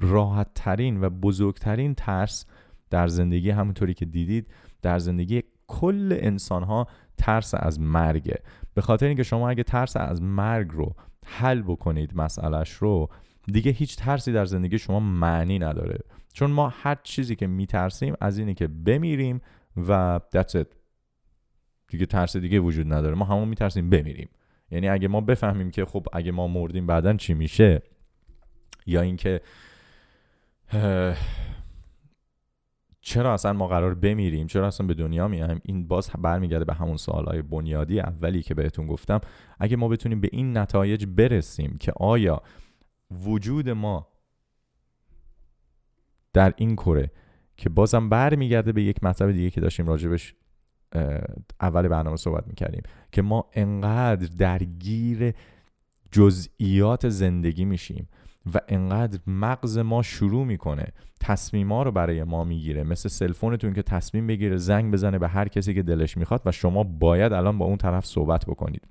راحت ترین و بزرگترین ترس در زندگی همونطوری که دیدید در زندگی کل انسان ها ترس از مرگه. به خاطر اینکه شما اگه ترس از مرگ رو حل بکنید مسئلهش رو دیگه هیچ ترسی در زندگی شما معنی نداره. چون ما هر چیزی که میترسیم از اینه که بمیریم و that's it. دیگه ترس دیگه وجود نداره. ما همون میترسیم بمیریم. یعنی اگه ما بفهمیم که خب اگه ما مردیم بعدن چی میشه؟ یا اینکه چرا اصلا ما قرار بمیریم؟ چرا اصلا به دنیا میایم این باز برمیگرده به همون سوالای بنیادی اولی که بهتون گفتم. اگه ما بتونیم به این نتایج برسیم که آیا وجود ما در این کره که بازم برمیگرده به یک مطلب دیگه که داشتیم راجبش اول برنامه صحبت میکردیم که ما انقدر درگیر جزئیات زندگی میشیم. و انقدر مغز ما شروع میکنه. تصمیما رو برای ما میگیره. مثل سلفونتون که تصمیم بگیره زنگ بزنه به هر کسی که دلش میخواد و شما باید الان با اون طرف صحبت بکنید.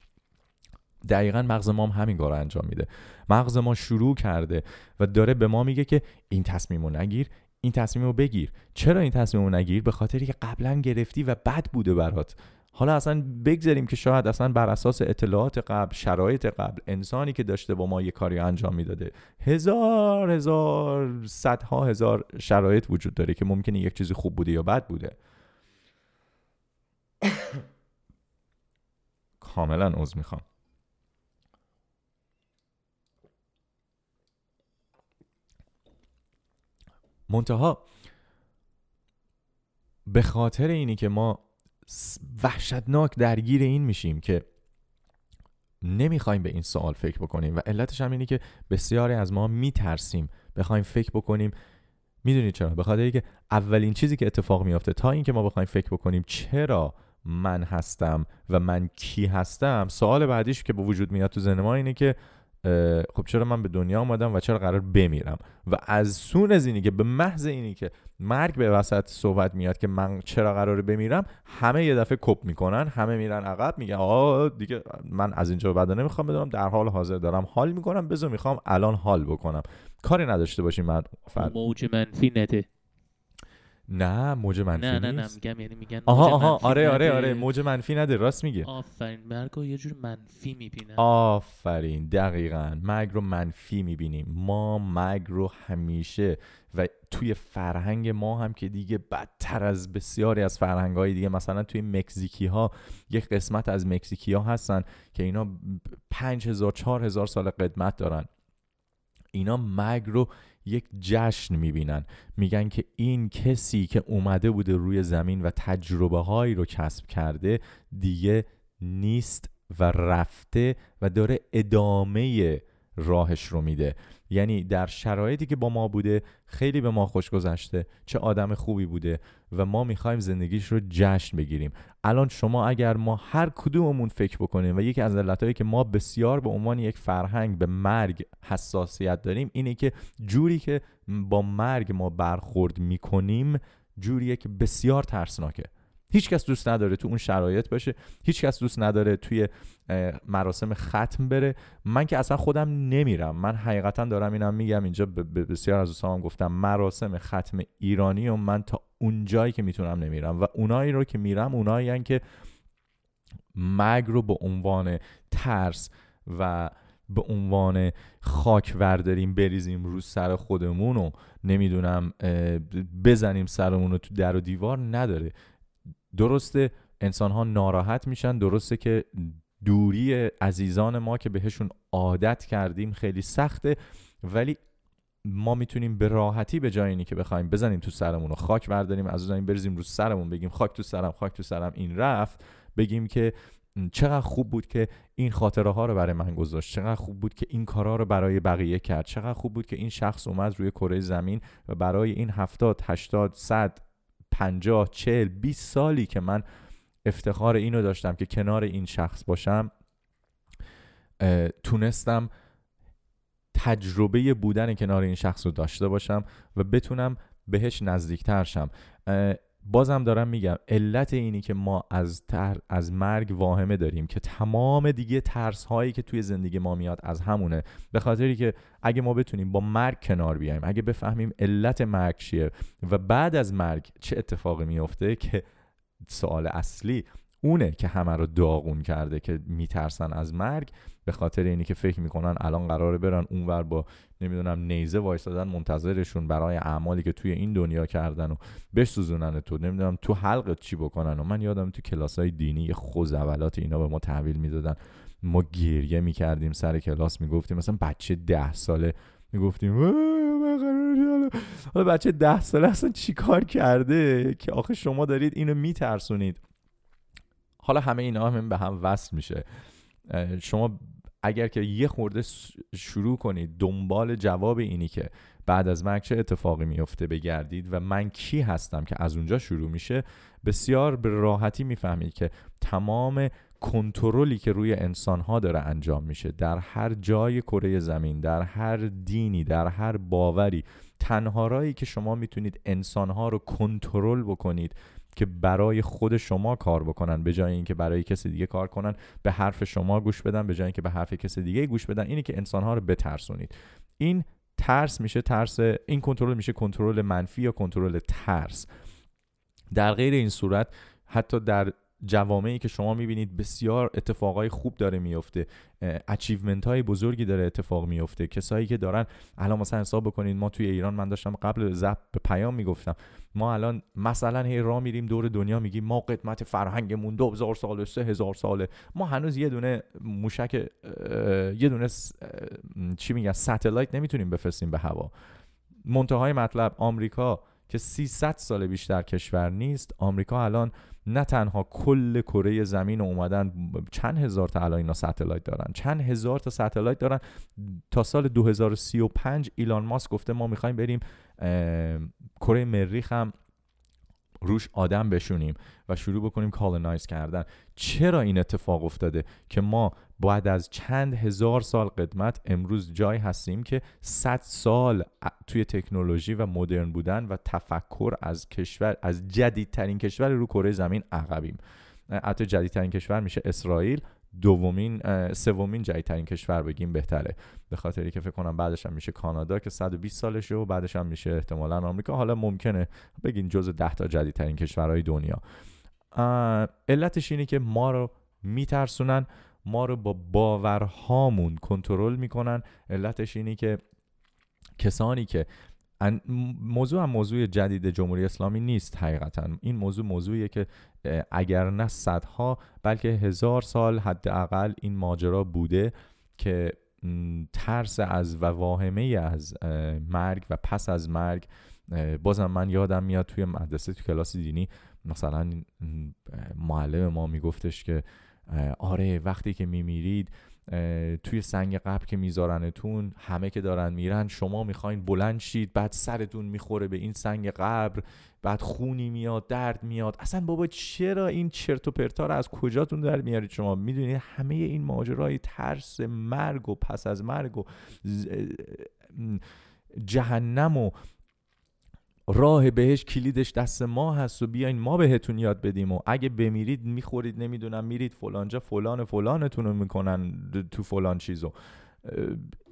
دقیقا مغز ما هم همین کار انجام میده. مغز ما شروع کرده و داره به ما میگه که این تصمیم رو نگیر این تصمیم رو بگیر. چرا این تصمیم رو نگیر؟ به خاطر که قبلا گرفتی و بد بوده برات. حالا اصلا بگذاریم که شاید اصلا بر اساس اطلاعات قبل شرایط قبل انسانی که داشته با ما یه کاری انجام میداده هزار هزار صدها هزار شرایط وجود داره که ممکنه یک چیزی خوب بوده یا بد بوده. کاملا عذر میخوام. منتها به خاطر اینی که ما وحشتناک درگیر این میشیم که نمیخوایم به این سوال فکر بکنیم و علتش هم اینه که بسیاری از ما میترسیم بخوایم فکر بکنیم میدونید چرا به خاطر اینکه اولین چیزی که اتفاق میافته تا اینکه ما بخوایم فکر بکنیم چرا من هستم و من کی هستم سوال بعدیش که به وجود میاد تو ذهن ما اینه که خب چرا من به دنیا اومدم و چرا قرار بمیرم؟ و از سون از اینی که به محض اینی که مرگ به وسط صحبت میاد که من چرا قرار بمیرم همه یه دفعه کپ میکنن همه میرن عقب میگن آ دیگه من از اینجا بعد نمیخوام بدونم در حال حاضر دارم حال میکنم بذار میخوام الان حال بکنم. کاری نداشته باشین من فرد موج منفی نده نه موج منفی نه نه نه میگم یعنی میگن آها آها آره آره آره موج منفی نده راست میگه آفرین مرگ رو یه جور منفی میبینن آفرین دقیقا. مرگ رو منفی میبینیم. ما مرگ رو همیشه و توی فرهنگ ما هم که دیگه بدتر از بسیاری از فرهنگ های دیگه مثلا توی مکزیکی ها یک قسمت از مکزیکی ها هستن که اینا پنج هزار چار هزار سال قدمت دارن. اینا مرگ رو یک جشن میبینن. میگن که این کسی که اومده بوده روی زمین و تجربه هایی رو کسب کرده دیگه نیست و رفته و داره ادامه راهش رو میده. یعنی در شرایطی که با ما بوده خیلی به ما خوش گذشته چه آدم خوبی بوده و ما میخوایم زندگیش رو جشن بگیریم. الان شما اگر ما هر کدوممون فکر بکنیم و یکی از علتایی که ما بسیار به عنوان یک فرهنگ به مرگ حساسیت داریم اینه که جوری که با مرگ ما برخورد میکنیم جوریه که بسیار ترسناکه. هیچ کس دوست نداره تو اون شرایط باشه هیچ کس دوست نداره توی مراسم ختم بره. من که اصلا خودم نمیرم. من حقیقتا دارم اینم میگم. اینجا بسیار از دوستام گفتم مراسم ختم ایرانی و من تا اون جایی که میتونم نمیرم و اونایی رو که میرم اونایی یعنی که مرگ رو به عنوان ترس و به عنوان خاک ورداریم بریزیم رو سر خودمون و نمیدونم بزنیم سرمون رو تو در و دیوار نداره. درسته انسان ها ناراحت میشن. درسته که دوری عزیزان ما که بهشون عادت کردیم خیلی سخته. ولی ما میتونیم به راحتی به جای اینی که بخوایم بزنیم تو سرمون و خاک برداریم. از اون بریزیم رو سرمون بگیم خاک تو سرم خاک تو سرم. این رفت. بگیم که چقدر خوب بود که این خاطره ها رو برای من گذاشت. چقدر خوب بود که این کارا رو برای بقیه کرد. چقدر خوب بود که این شخص اومد روی کره زمین و برای این 70 80 100 پنجاه چهل 20 سالی که من افتخار اینو داشتم که کنار این شخص باشم تونستم تجربه بودن کنار این شخص رو داشته باشم و بتونم بهش نزدیکتر شم. بازم دارم میگم علت اینی که ما از تر از مرگ واهمه داریم که تمام دیگه ترس هایی که توی زندگی ما میاد از همونه. به خاطری که اگه ما بتونیم با مرگ کنار بیایم اگه بفهمیم علت مرگ چیه و بعد از مرگ چه اتفاقی میفته که سوال اصلی اونه که همه رو داغون کرده که میترسن از مرگ به خاطر اینی که فکر میکنن الان قراره برن اونور با نمیدونم نیزه وایستادن منتظرشون برای اعمالی که توی این دنیا کردن و بسوزونن تو. نمیدونم تو حلقت چی بکنن. و من یادم تو کلاسای دینی خوزولات اینا به ما تحویل میدادن. ما گریه میکردیم سر کلاس میگفتیم مثلا بچه ده ساله میگفتیم حالا بچه ده ساله اصلا چیکار کرده؟ که آخه شما دارید اینو میترسونید. حالا همه اینا هم به هم وصل میشه. شما اگر که یه خورده شروع کنید دنبال جواب اینی که بعد از مرگ چه اتفاقی میفته بگردید و من کی هستم که از اونجا شروع میشه بسیار به راحتی میفهمید که تمام کنترلی که روی انسانها داره انجام میشه در هر جای کره زمین در هر دینی در هر باوری تنها رایی که شما میتونید انسانها رو کنترل بکنید که برای خود شما کار بکنن به جای اینکه برای کسی دیگه کار کنن به حرف شما گوش بدن به جای اینکه به حرف کسی دیگه گوش بدن اینی که انسان ها رو بترسونید. این ترس میشه ترس این کنترل میشه کنترل منفی یا کنترل ترس. در غیر این صورت حتی در جوامعی که شما میبینید بسیار اتفاقای خوب داره میفته اچیومنت های بزرگی داره اتفاق میفته کسایی که دارن الان مثلا حساب بکنید ما توی ایران من داشتم قبل زب به پیام میگفتم ما الان مثلا هی را میریم دور دنیا میگیم ما قدمت فرهنگمون 2000 سال 3000 ساله. ما هنوز یه دونه موشک یه دونه چی میگن ساتلایت نمیتونیم بفرستیم به هوا. منتهای مطلب آمریکا که 300 سال بیشتر کشور نیست آمریکا الان نه تنها کل کره زمین اومدن چند هزار تا الان اینا ستلایت دارن؟ چند هزار تا ستلایت دارن؟ تا سال 2035 ایلان ماسک گفته ما میخوایم بریم کره مریخ هم روش آدم بشونیم و شروع بکنیم کالنایز کردن. چرا این اتفاق افتاده که ما بعد از چند هزار سال قدمت امروز جای هستیم که 100 سال توی تکنولوژی و مدرن بودن و تفکر از کشور از جدیدترین کشور رو کره زمین عقبیم. حتی جدیدترین کشور میشه اسرائیل. دومین سومین جدیدترین کشور بگیم بهتره. به خاطری که فکر کنم بعدش هم میشه کانادا که 120 سالشه و بعدش هم میشه احتمالا آمریکا. حالا ممکنه بگین جز 10 تا جدیدترین کشورهای دنیا. علتش اینه که ما رو میترسونن ما رو با باورهامون کنترل میکنن. علتش اینه که کسانی که موضوع هم موضوع جدید جمهوری اسلامی نیست حقیقتا. این موضوع موضوعیه که اگر نه صدها بلکه هزار سال حداقل این ماجرا بوده که ترس از و واهمه از مرگ و پس از مرگ بازم من یادم میاد توی مدرسه توی کلاس دینی مثلا معلم ما میگفتش که آره وقتی که میمیرید توی سنگ قبر که میذارنتون همه که دارن میرن شما میخواین بلند شید بعد سرتون میخوره به این سنگ قبر بعد خونی میاد درد میاد. اصلا بابا چرا این چرت و پرتا رو از کجاتون در میارید شما؟ میدونید همه این ماجرای ترس مرگ و پس از مرگ و جهنم و راه بهش کلیدش دست ما هست و بیاین ما بهتون یاد بدیم و اگه بمیرید میخورید نمیدونم میرید فلانجا فلان فلانتون رو میکنن تو فلان چیزو.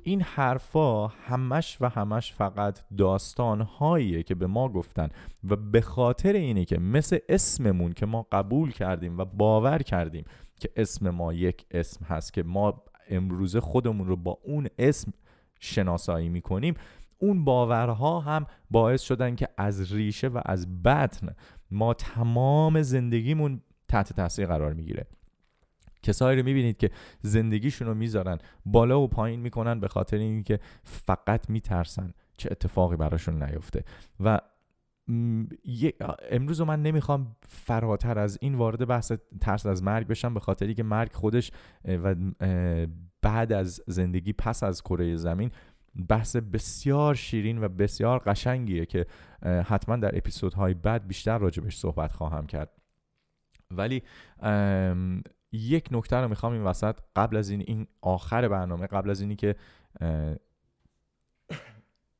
این حرفا همش و همش فقط داستان هاییه که به ما گفتن و به خاطر اینه که مثل اسممون که ما قبول کردیم و باور کردیم که اسم ما یک اسم هست که ما امروز خودمون رو با اون اسم شناسایی میکنیم اون باورها هم باعث شدن که از ریشه و از بطن ما تمام زندگیمون تحت تاثیر قرار میگیره. کسایی رو میبینید که زندگیشون رو میذارن بالا و پایین میکنن به خاطر اینکه فقط میترسن چه اتفاقی براشون نیفته. و امروز من نمیخوام فراتر از این وارد بحث ترس از مرگ بشم به خاطری که مرگ خودش و بعد از زندگی پس از کره زمین بحث بسیار شیرین و بسیار قشنگیه که حتما در اپیزودهای بعد بیشتر راجبش صحبت خواهم کرد. ولی یک نکته رو میخوام این وسط قبل از این این آخر برنامه قبل از اینی که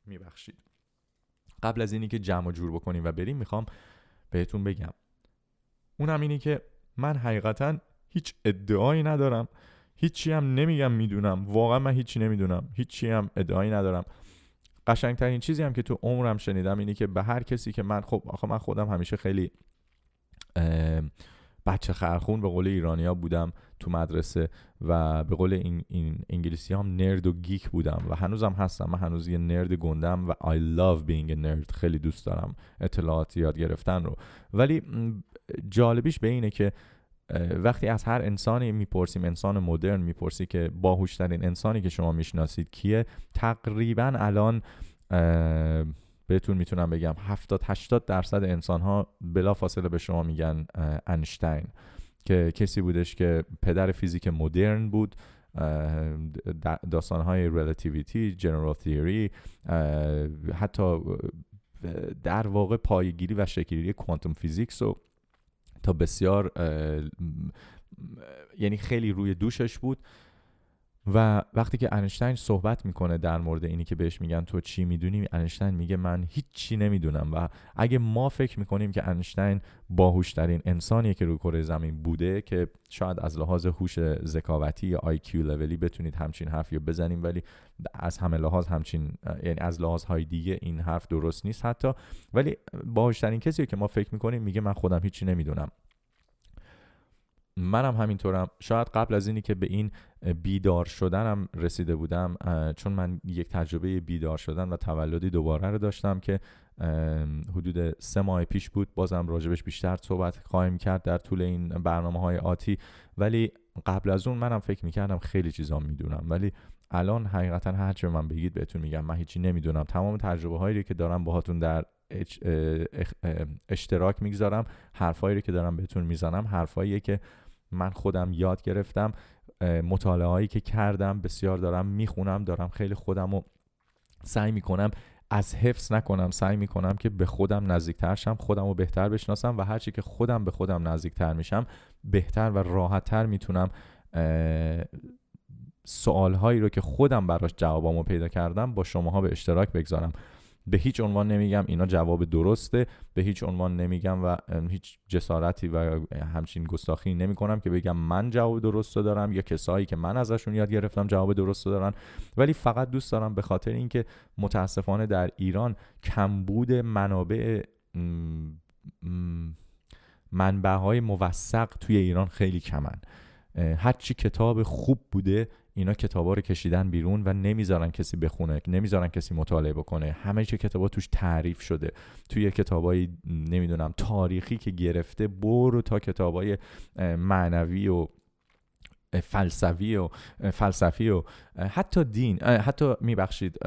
میبخشید. قبل از اینی که جمع و جور بکنیم و بریم میخوام بهتون بگم. اونم اینی که من حقیقتا هیچ ادعایی ندارم. هیچی هم نمیگم میدونم واقعا من هیچی نمیدونم هیچی هم ادعایی ندارم قشنگترین چیزی هم که تو عمرم شنیدم اینه که به هر کسی که من خب آخه من خودم همیشه خیلی بچه خرخون به قول ایرانیا بودم تو مدرسه و به قول این, این انگلیسی هم نرد و گیک بودم و هنوزم هستم من هنوز یه نرد گندم و I love being a nerd. خیلی دوست دارم اطلاعات یاد گرفتن رو ولی جالبیش به اینه که وقتی از هر انسانی میپرسیم انسان مدرن میپرسی که باهوش ترین انسانی که شما میشناسید کیه تقریبا الان بهتون میتونم بگم 70 80 درصد انسان ها بلا فاصله به شما میگن انشتین که کسی بودش که پدر فیزیک مدرن بود داستان های ریلیتیویتی جنرال تیوری حتی در واقع پایگیری و شکلگیری کوانتوم فیزیکس رو تا بسیار یعنی خیلی روی دوشش بود. و وقتی که انشتین صحبت میکنه در مورد اینی که بهش میگن تو چی میدونی انشتین میگه من هیچی نمیدونم و اگه ما فکر میکنیم که انشتین باهوش ترین انسانیه که روی کره زمین بوده که شاید از لحاظ هوش ذکاوتی یا آی کیو لولی بتونید همچین حرفی رو بزنیم ولی از همه لحاظ همچین یعنی از لحاظ های دیگه این حرف درست نیست حتی. ولی باهوش ترین کسی که ما فکر میکنیم میگه من خودم هیچی نمیدونم. منم همینطورم شاید قبل از اینی که به این بیدار شدنم رسیده بودم چون من یک تجربه بیدار شدن و تولدی دوباره رو داشتم که حدود سه ماه پیش بود. بازم راجبش بیشتر صحبت خواهیم کرد در طول این برنامه های آتی. ولی قبل از اون منم فکر میکردم خیلی چیزا میدونم. ولی الان حقیقتا هر چه من بگید بهتون میگم. من هیچی نمیدونم. تمام تجربه هایی که دارم باهاتون در اشتراک میگذارم حرفایی که دارم بهتون میزنم حرفاییه که من خودم یاد گرفتم مطالعه هایی که کردم بسیار دارم میخونم دارم خیلی خودم رو سعی میکنم از حفظ نکنم سعی میکنم که به خودم نزدیکتر شم خودم رو بهتر بشناسم و هرچی که خودم به خودم نزدیکتر میشم بهتر و راحتتر میتونم سوال هایی رو که خودم براش جوابامو پیدا کردم با شماها به اشتراک بگذارم. به هیچ عنوان نمیگم اینا جواب درسته. به هیچ عنوان نمیگم و هیچ جسارتی و همچین گستاخی نمی کنم که بگم من جواب درست دارم یا کسایی که من ازشون یاد گرفتم جواب درست دارن. ولی فقط دوست دارم به خاطر اینکه متاسفانه در ایران کمبود منابع منبع های موثق توی ایران خیلی کمن. هر چی کتاب خوب بوده اینا کتابا رو کشیدن بیرون و نمیذارن کسی بخونه نمیذارن کسی مطالعه بکنه. همه چه کتابا توش تعریف شده. توی کتابای نمیدونم تاریخی که گرفته برو تا کتابای معنوی و فلسفی و فلسفی و حتی دین حتی میبخشید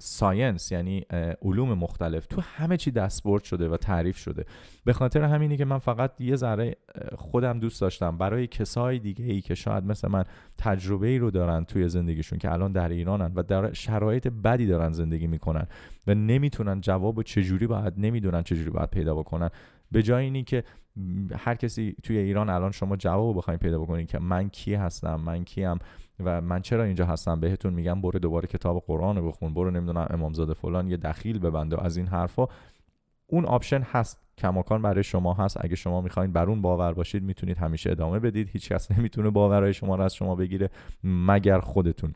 ساینس یعنی علوم مختلف تو همه چی دستبرد شده و تعریف شده به خاطر همینی که من فقط یه ذره خودم دوست داشتم برای کسای دیگه ای که شاید مثل من تجربه ای رو دارن توی زندگیشون که الان در ایرانن و در شرایط بدی دارن زندگی میکنن و نمیتونن جواب چجوری باید نمیدونن چجوری باید پیدا بکنن به جای اینی که هر کسی توی ایران الان شما جواب بخواید پیدا بکنید که من کی هستم من کیم و من چرا اینجا هستم بهتون میگم برو دوباره کتاب قرآن رو بخون برو نمیدونم امامزاده فلان یه دخیل ببنده از این حرفا. اون آپشن هست کماکان برای شما هست. اگه شما میخواین بر اون باور باشید میتونید همیشه ادامه بدید. هیچ کس نمیتونه باورهای شما رو از شما بگیره مگر خودتون.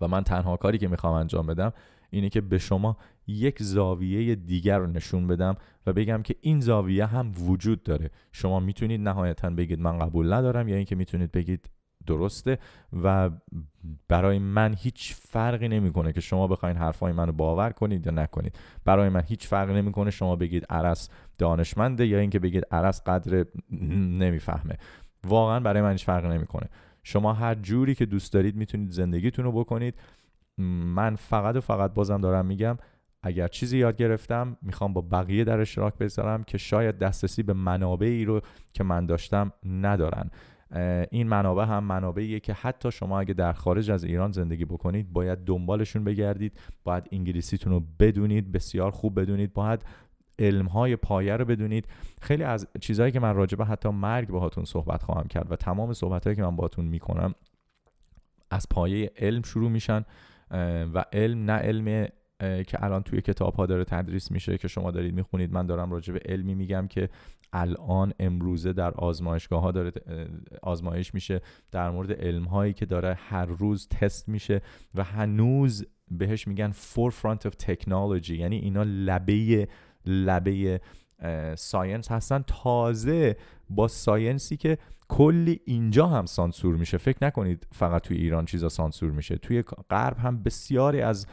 و من تنها کاری که میخوام انجام بدم اینه که به شما یک زاویه دیگر رو نشون بدم و بگم که این زاویه هم وجود داره. شما میتونید نهایتا بگید من قبول ندارم یا اینکه میتونید بگید درسته و برای من هیچ فرقی نمیکنه که شما بخواین حرفای منو باور کنید یا نکنید. برای من هیچ فرقی نمیکنه شما بگید عرس دانشمنده یا اینکه بگید عرس قدر نمیفهمه. واقعا برای من هیچ فرقی نمیکنه. شما هر جوری که دوست دارید میتونید زندگیتون رو بکنید. من فقط و فقط بازم دارم میگم اگر چیزی یاد گرفتم میخوام با بقیه در اشتراک بذارم که شاید دسترسی به منابعی رو که من داشتم ندارن. این منابع هم منابعیه که حتی شما اگه در خارج از ایران زندگی بکنید باید دنبالشون بگردید باید انگلیسیتون رو بدونید بسیار خوب بدونید باید علم های پایه رو بدونید. خیلی از چیزهایی که من راجبه حتی مرگ باهاتون صحبت خواهم کرد و تمام صحبت هایی که من باهاتون میکنم از پایه علم شروع میشن و علم نه علم که الان توی کتاب ها داره تدریس میشه که شما دارید میخونید من دارم راجع به علمی میگم که الان امروزه در آزمایشگاه ها داره آزمایش میشه در مورد علم هایی که داره هر روز تست میشه و هنوز بهش میگن forefront of technology یعنی اینا لبه لبه ساینس هستن تازه با ساینسی که کلی اینجا هم سانسور میشه فکر نکنید فقط توی ایران چیزا سانسور میشه توی غرب هم بسیاری از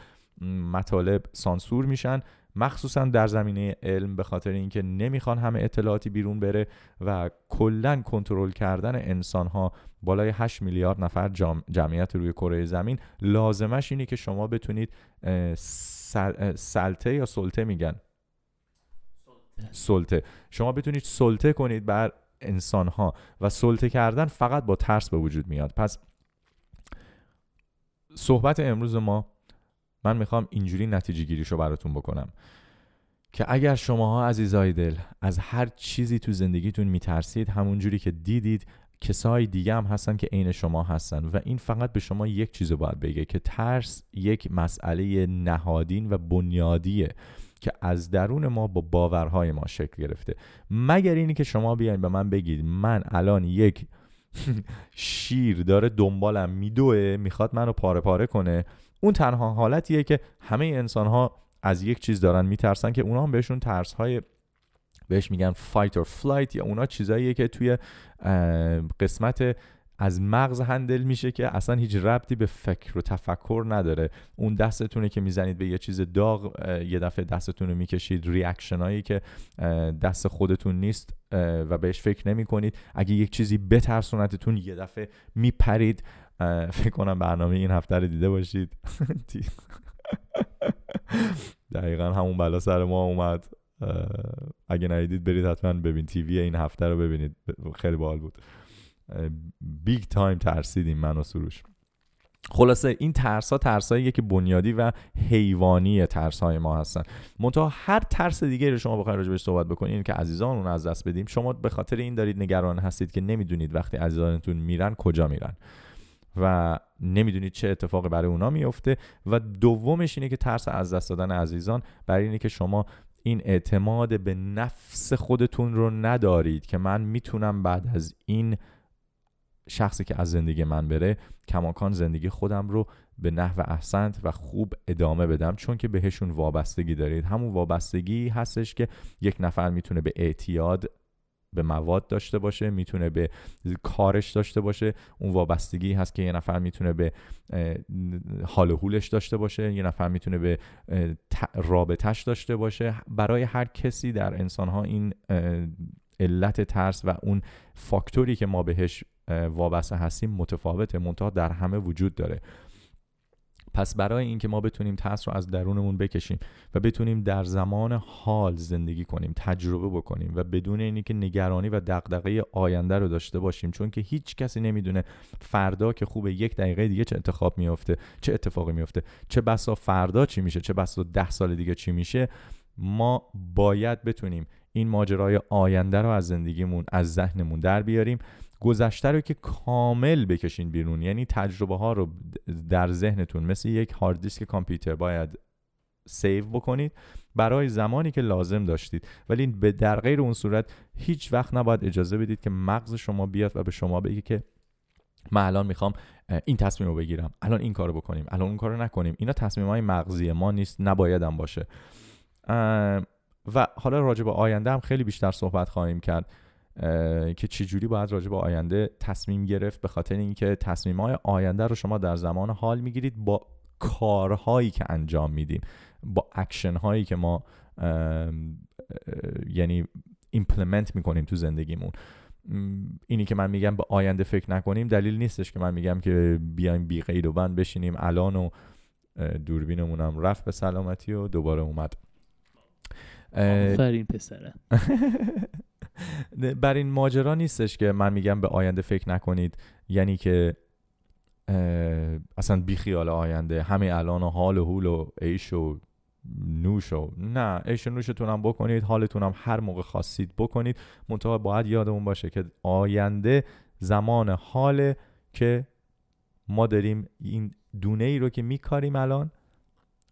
مطالب سانسور میشن. مخصوصا در زمینه علم به خاطر اینکه نمیخوان همه اطلاعاتی بیرون بره و کلا کنترل کردن انسان ها بالای 8 میلیارد نفر جمع جمعیت روی کره زمین. لازمش اینه که شما بتونید سل... سلطه یا سلطه میگن؟ سلطه. شما بتونید سلطه کنید بر انسان ها و سلطه کردن فقط با ترس به وجود میاد. پس صحبت امروز ما من میخوام اینجوری نتیجه گیریشو براتون بکنم که اگر شماها عزیزای دل از هر چیزی تو زندگیتون میترسید همونجوری که دیدید کسای دیگه هم هستن که عین شما هستن و این فقط به شما یک چیزو باید بگه که ترس یک مسئله نهادین و بنیادیه که از درون ما با باورهای ما شکل گرفته. مگر اینی که شما بیاین به من بگید من الان یک شیر داره دنبالم میدوه میخواد منو پاره پاره کنه اون تنها حالتیه که همه انسان ها از یک چیز دارن میترسن که اونا هم بهشون ترس های بهش میگن فایت اور فلایت یا اونا چیزاییه که توی قسمت از مغز هندل میشه که اصلا هیچ ربطی به فکر و تفکر نداره. اون دستتونه که میزنید به یه چیز داغ یه دفعه دستتون رو میکشید ریاکشن هایی که دست خودتون نیست و بهش فکر نمی کنید اگه یک چیزی بترسونتتون یه دفعه میپرید. فکر کنم برنامه این هفته رو دیده باشید دقیقا همون بلا سر ما اومد اگه ندیدید برید حتما ببین تیوی این هفته رو ببینید خیلی باحال بود بیگ تایم ترسیدیم من و سروش خلاصه این ترس ها ترس هاییه که بنیادی و حیوانی ترس های ما هستن منتها هر ترس دیگه رو شما بخواید راجبش صحبت بکنید که عزیزان اون از دست بدیم شما به خاطر این دارید نگران هستید که نمیدونید وقتی عزیزانتون میرن کجا میرن و نمیدونید چه اتفاقی برای اونا میفته و دومش اینه که ترس از دست دادن عزیزان برای اینه که شما این اعتماد به نفس خودتون رو ندارید که من میتونم بعد از این شخصی که از زندگی من بره کماکان زندگی خودم رو به نحو احسنت و خوب ادامه بدم چون که بهشون وابستگی دارید. همون وابستگی هستش که یک نفر میتونه به اعتیاد به مواد داشته باشه میتونه به کارش داشته باشه. اون وابستگی هست که یه نفر میتونه به حال و حولش داشته باشه یه نفر میتونه به رابطش داشته باشه. برای هر کسی در انسان ها این علت ترس و اون فاکتوری که ما بهش وابسته هستیم متفاوته منتها در همه وجود داره. پس برای اینکه ما بتونیم ترس رو از درونمون بکشیم و بتونیم در زمان حال زندگی کنیم تجربه بکنیم و بدون اینی که نگرانی و دغدغه آینده رو داشته باشیم چون که هیچ کسی نمیدونه فردا که خوبه یک دقیقه دیگه چه انتخاب میفته چه اتفاقی میفته چه بسا فردا چی میشه چه بسا ده سال دیگه چی میشه ما باید بتونیم این ماجرای آینده رو از زندگیمون از ذهنمون در بیاریم گذشته رو که کامل بکشین بیرون. یعنی تجربه ها رو در ذهنتون مثل یک هارد دیسک کامپیوتر باید سیو بکنید برای زمانی که لازم داشتید. ولی به در غیر اون صورت هیچ وقت نباید اجازه بدید که مغز شما بیاد و به شما بگه که من الان میخوام این تصمیم رو بگیرم. الان این کارو بکنیم. الان اون کارو نکنیم. اینا تصمیم های مغزی ما نیست. نباید هم باشه. و حالا راجع به آینده هم خیلی بیشتر صحبت خواهیم کرد. که چجوری باید راجع به آینده تصمیم گرفت به خاطر اینکه تصمیم های آینده رو شما در زمان حال میگیرید با کارهایی که انجام میدیم با اکشن هایی که ما اه، اه، یعنی ایمپلمنت میکنیم تو زندگیمون. اینی که من میگم به آینده فکر نکنیم دلیل نیستش که من میگم که بیایم بی قید و بند بشینیم. الان و دوربینمون هم رفت به سلامتی و دوباره اومد. آفرین پسره. بر این ماجرا نیستش که من میگم به آینده فکر نکنید یعنی که اصلا بیخیال آینده همه الان و حال و حول و عیش و نوش و نه عیش و نوشتون هم بکنید حالتون هم هر موقع خواستید بکنید منتها باید یادمون باشه که آینده زمان حاله که ما داریم این دونه ای رو که میکاریم الان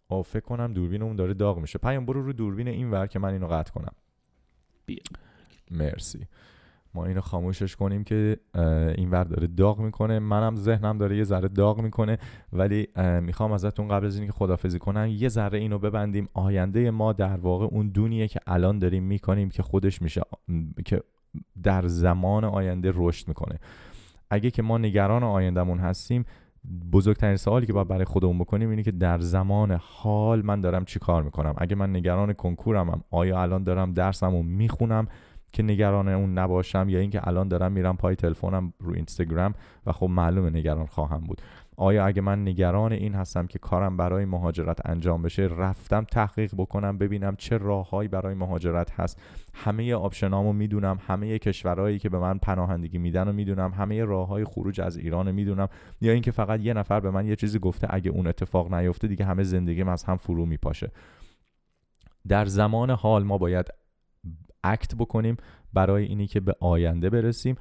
او فکر کنم دوربینمون داره داغ میشه پیام برو رو دوربین این ور که من اینو قطع کنم بیا مرسی. ما اینو خاموشش کنیم که این ور داره داغ میکنه. منم ذهنم داره یه ذره داغ میکنه. ولی میخوام ازتون قبل از اینکه خدافزی کنم یه ذره اینو ببندیم. آینده ما در واقع اون دونیه که الان داریم میکنیم که خودش میشه که در زمان آینده رشد میکنه. اگه که ما نگران آیندهمون هستیم بزرگترین سوالی که باید برای خودمون بکنیم اینه که در زمان حال من دارم چی کار میکنم؟ اگه من نگران کنکورمم آیا الان دارم درسمو میخونم؟ که نگران اون نباشم یا اینکه الان دارم میرم پای تلفنم رو اینستاگرام و خب معلومه نگران خواهم بود. آیا اگه من نگران این هستم که کارم برای مهاجرت انجام بشه رفتم تحقیق بکنم ببینم چه راههایی برای مهاجرت هست. همه آپشنامو میدونم همه کشورهایی که به من پناهندگی میدن و میدونم همه راههای خروج از ایران رو میدونم. یا اینکه فقط یه نفر به من یه چیزی گفته اگه اون اتفاق نیفته دیگه همه زندگیم از هم فرو میپاشه. در زمان حال ما باید اکت بکنیم برای اینی که به آینده برسیم.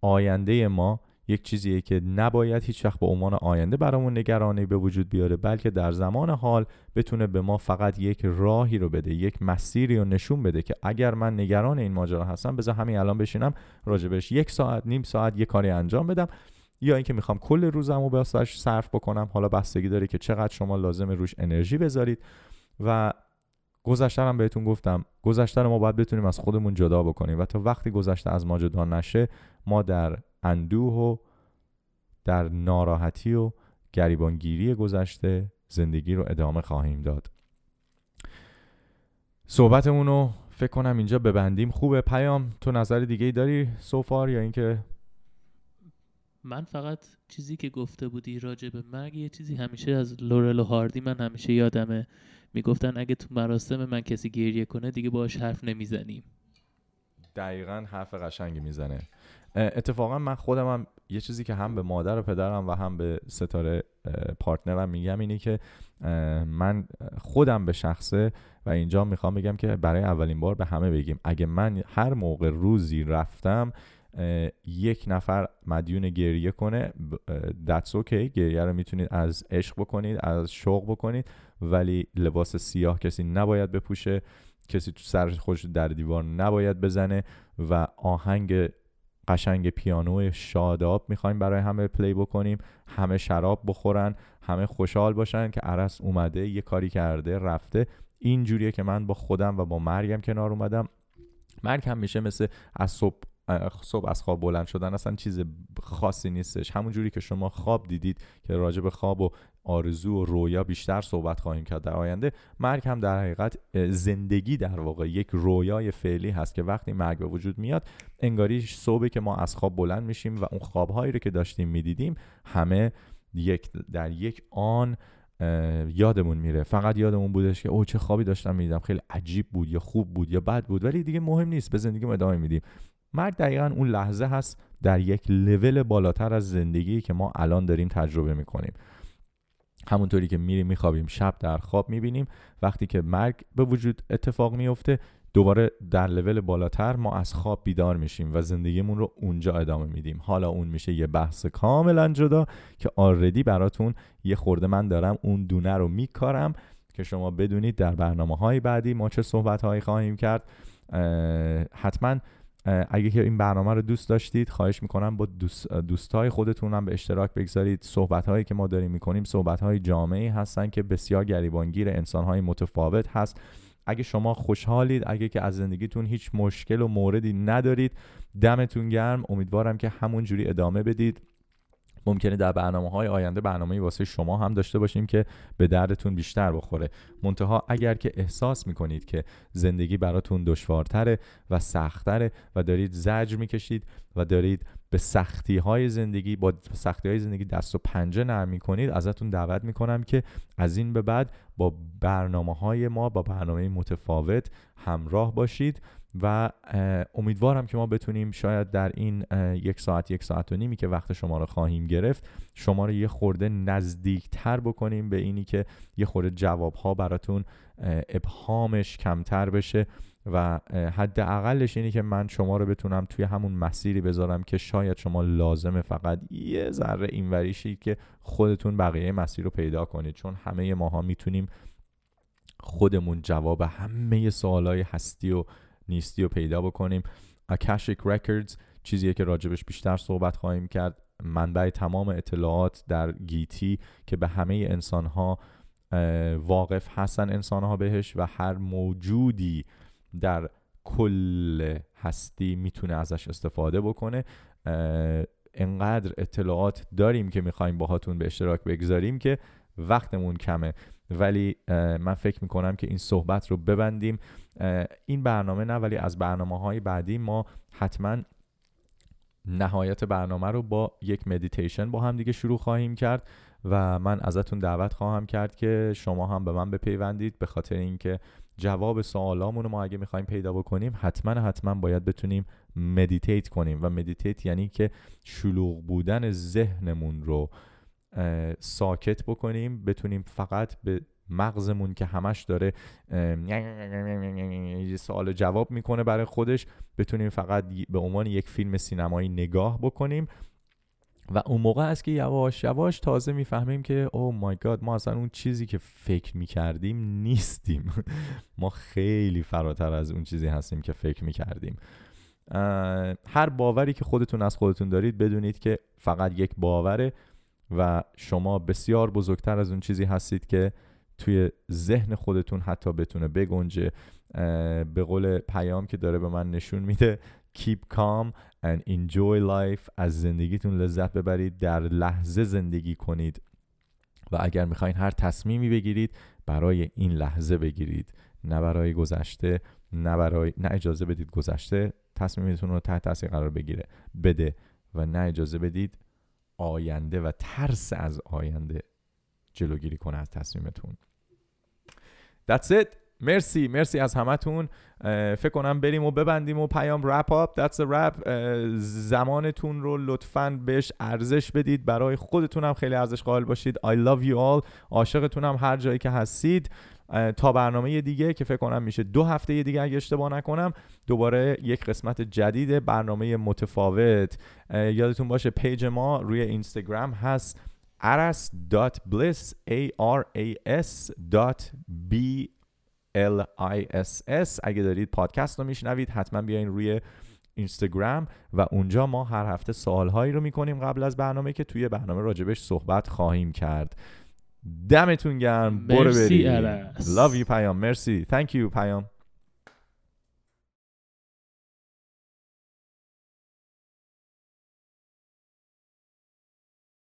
آینده ما یک چیزیه که نباید هیچ وقت به عنوان آینده برامون نگرانی به وجود بیاره بلکه در زمان حال بتونه به ما فقط یک راهی رو بده یک مسیری رو نشون بده که اگر من نگران این ماجرا هستم بذار همین الان بشینم راجبش یک ساعت نیم ساعت یک کاری انجام بدم یا اینکه میخوام کل روزم رو بساش صرف بکنم. حالا بستگی داره که چقدر شما لازم روش انرژی بذارید. و گذشته هم بهتون گفتم. گذشته رو ما باید بتونیم از خودمون جدا بکنیم. و تا وقتی گذشته از ما جدا نشه ما در اندوه و در ناراحتی و گریبانگیری گذشته زندگی رو ادامه خواهیم داد. صحبتمون رو فکر کنم اینجا ببندیم. خوبه پیام؟ تو نظر دیگه ای داری سوفار یا اینکه من فقط چیزی که گفته بودی راجع به مرگ یه چیزی همیشه از لورل و هاردی. من همیشه یادمه میگفتن اگه تو مراسم من کسی گریه کنه دیگه باهاش حرف نمیزنیم دقیقا حرف قشنگی میزنه اتفاقا من خودم هم یه چیزی که هم به مادر و پدرم و هم به ستاره پارتنرم میگم اینه که من خودم به شخصه و اینجا میخوام بگم که برای اولین بار به همه بگیم. اگه من هر موقع روزی رفتم یک نفر مدیون گریه کنه دتس اوکی okay. گریه رو میتونید از عشق بکنید از شوق بکنید. ولی لباس سیاه کسی نباید بپوشه کسی تو سر خودش در دیوار نباید بزنه و آهنگ قشنگ پیانو شاداب میخوایم برای همه پلی بکنیم. همه شراب بخورن همه خوشحال باشن که عرس اومده یه کاری کرده رفته. این جوریه که من با خودم و با مرگم کنار اومدم. مرگ هم میشه مثل از صبح صبح از خواب بلند شدن. اصلا چیز خاصی نیستش. همون جوری که شما خواب دیدید که راجع به خواب و آرزو و رویا بیشتر صحبت خواهیم کرد در آینده. مرگ هم در حقیقت زندگی در واقع یک رویای فعلی هست که وقتی مرگ به وجود میاد انگاری صبحی که ما از خواب بلند میشیم و اون خوابهایی رو که داشتیم میدیدیم همه یک در یک آن یادمون میره. فقط یادمون بودش که او چه خوابی داشتم میدیدم. خیلی عجیب بود یا خوب بود یا بد بود ولی دیگه مهم نیست. به زندگی ادامه میدیم. مرگ دقیقا اون لحظه هست در یک لول بالاتر از زندگی که ما الان داریم تجربه میکنیم. همونطوری که میریم میخوابیم شب در خواب میبینیم. وقتی که مرگ به وجود اتفاق میفته دوباره در لول بالاتر ما از خواب بیدار میشیم و زندگیمون رو اونجا ادامه میدیم. حالا اون میشه یه بحث کاملا جدا که آردی براتون یه خورده من دارم اون دونه رو میکارم که شما بدونید در برنامه های بعدی ما چه صحبت هایی خواهیم کرد. حتما اگه که این برنامه رو دوست داشتید خواهش میکنم با دوست دوستای خودتون هم به اشتراک بگذارید. صحبت هایی که ما داریم میکنیم صحبت های جامعی هستن که بسیار گریبانگیر انسان های متفاوت هست. اگه شما خوشحالید اگه که از زندگیتون هیچ مشکل و موردی ندارید دمتون گرم. امیدوارم که همون جوری ادامه بدید. ممکنه در برنامه های آینده برنامه واسه شما هم داشته باشیم که به دردتون بیشتر بخوره. منتها اگر که احساس میکنید که زندگی براتون دشوارتره و سختره و دارید زجر میکشید و دارید به سختی های زندگی با سختی های زندگی دست و پنجه نرم میکنید ازتون دعوت میکنم که از این به بعد با برنامه های ما با برنامه متفاوت همراه باشید. و امیدوارم که ما بتونیم شاید در این یک ساعت یک ساعت و نیمی که وقت شما رو خواهیم گرفت شما رو یه خورده نزدیکتر بکنیم به اینی که یه خورده جوابها براتون ابهامش کمتر بشه و حد اقلش اینه که من شما رو بتونم توی همون مسیری بذارم که شاید شما لازمه فقط یه ذره اینوریشی که خودتون بقیه مسیر رو پیدا کنید چون همه ماها میتونیم خودمون جواب همه سوالای هستی و نیستی رو پیدا بکنیم. اکاشیک رکوردز چیزیه که راجبش بیشتر صحبت خواهیم کرد. منبع تمام اطلاعات در گیتی که به همه انسان ها واقف هستن انسان ها بهش و هر موجودی در کل هستی میتونه ازش استفاده بکنه. انقدر اطلاعات داریم که میخوایم باهاتون به اشتراک بگذاریم که وقتمون کمه. ولی من فکر میکنم که این صحبت رو ببندیم. این برنامه نه ولی از برنامه های بعدی ما حتما نهایت برنامه رو با یک مدیتیشن با هم دیگه شروع خواهیم کرد و من ازتون دعوت خواهم کرد که شما هم به من بپیوندید. به خاطر اینکه جواب سوالامون رو ما اگه میخوایم پیدا بکنیم حتما حتما باید بتونیم مدیتیت کنیم. و مدیتیت یعنی که شلوغ بودن ذهنمون رو ساکت بکنیم بتونیم فقط به مغزمون که همش داره یه سوال جواب میکنه برای خودش بتونیم فقط به عنوان یک فیلم سینمایی نگاه بکنیم. و اون موقع است که یواش یواش تازه میفهمیم که او مای گاد ما اصلا اون چیزی که فکر میکردیم نیستیم. ما خیلی فراتر از اون چیزی هستیم که فکر میکردیم. هر باوری که خودتون از خودتون دارید بدونید که فقط یک باوره. و شما بسیار بزرگتر از اون چیزی هستید که توی ذهن خودتون حتی بتونه بگنجه. به قول پیام که داره به من نشون میده keep calm and enjoy life. از زندگیتون لذت ببرید در لحظه زندگی کنید. و اگر میخواین هر تصمیمی بگیرید برای این لحظه بگیرید. نه برای گذشته نه برای نه اجازه بدید گذشته تصمیمتون رو تحت تاثیر قرار بگیره. بده و نه اجازه بدید آینده و ترس از آینده جلوگیری کنه از تصمیمتون That's it. مرسی مرسی از همتون فکر کنم بریم و ببندیم و پیام رپ آپ دتس رپ زمانتون رو لطفا بهش ارزش بدید برای خودتون هم خیلی ارزش قائل باشید I love you all. عاشقتونم هر جایی که هستید تا برنامه دیگه که فکر کنم میشه دو هفته دیگه اگه اشتباه نکنم دوباره یک قسمت جدید برنامه متفاوت. یادتون باشه پیج ما روی اینستاگرام هست. aras.bliss a r a s b l i s s. اگه دارید پادکست رو میشنوید حتما بیاین روی اینستاگرام و اونجا ما هر هفته سوالهایی رو میکنیم قبل از برنامه که توی برنامه راجبش صحبت خواهیم کرد. دمتون گرم برو بریم Love you پیام مرسی Thank you پیام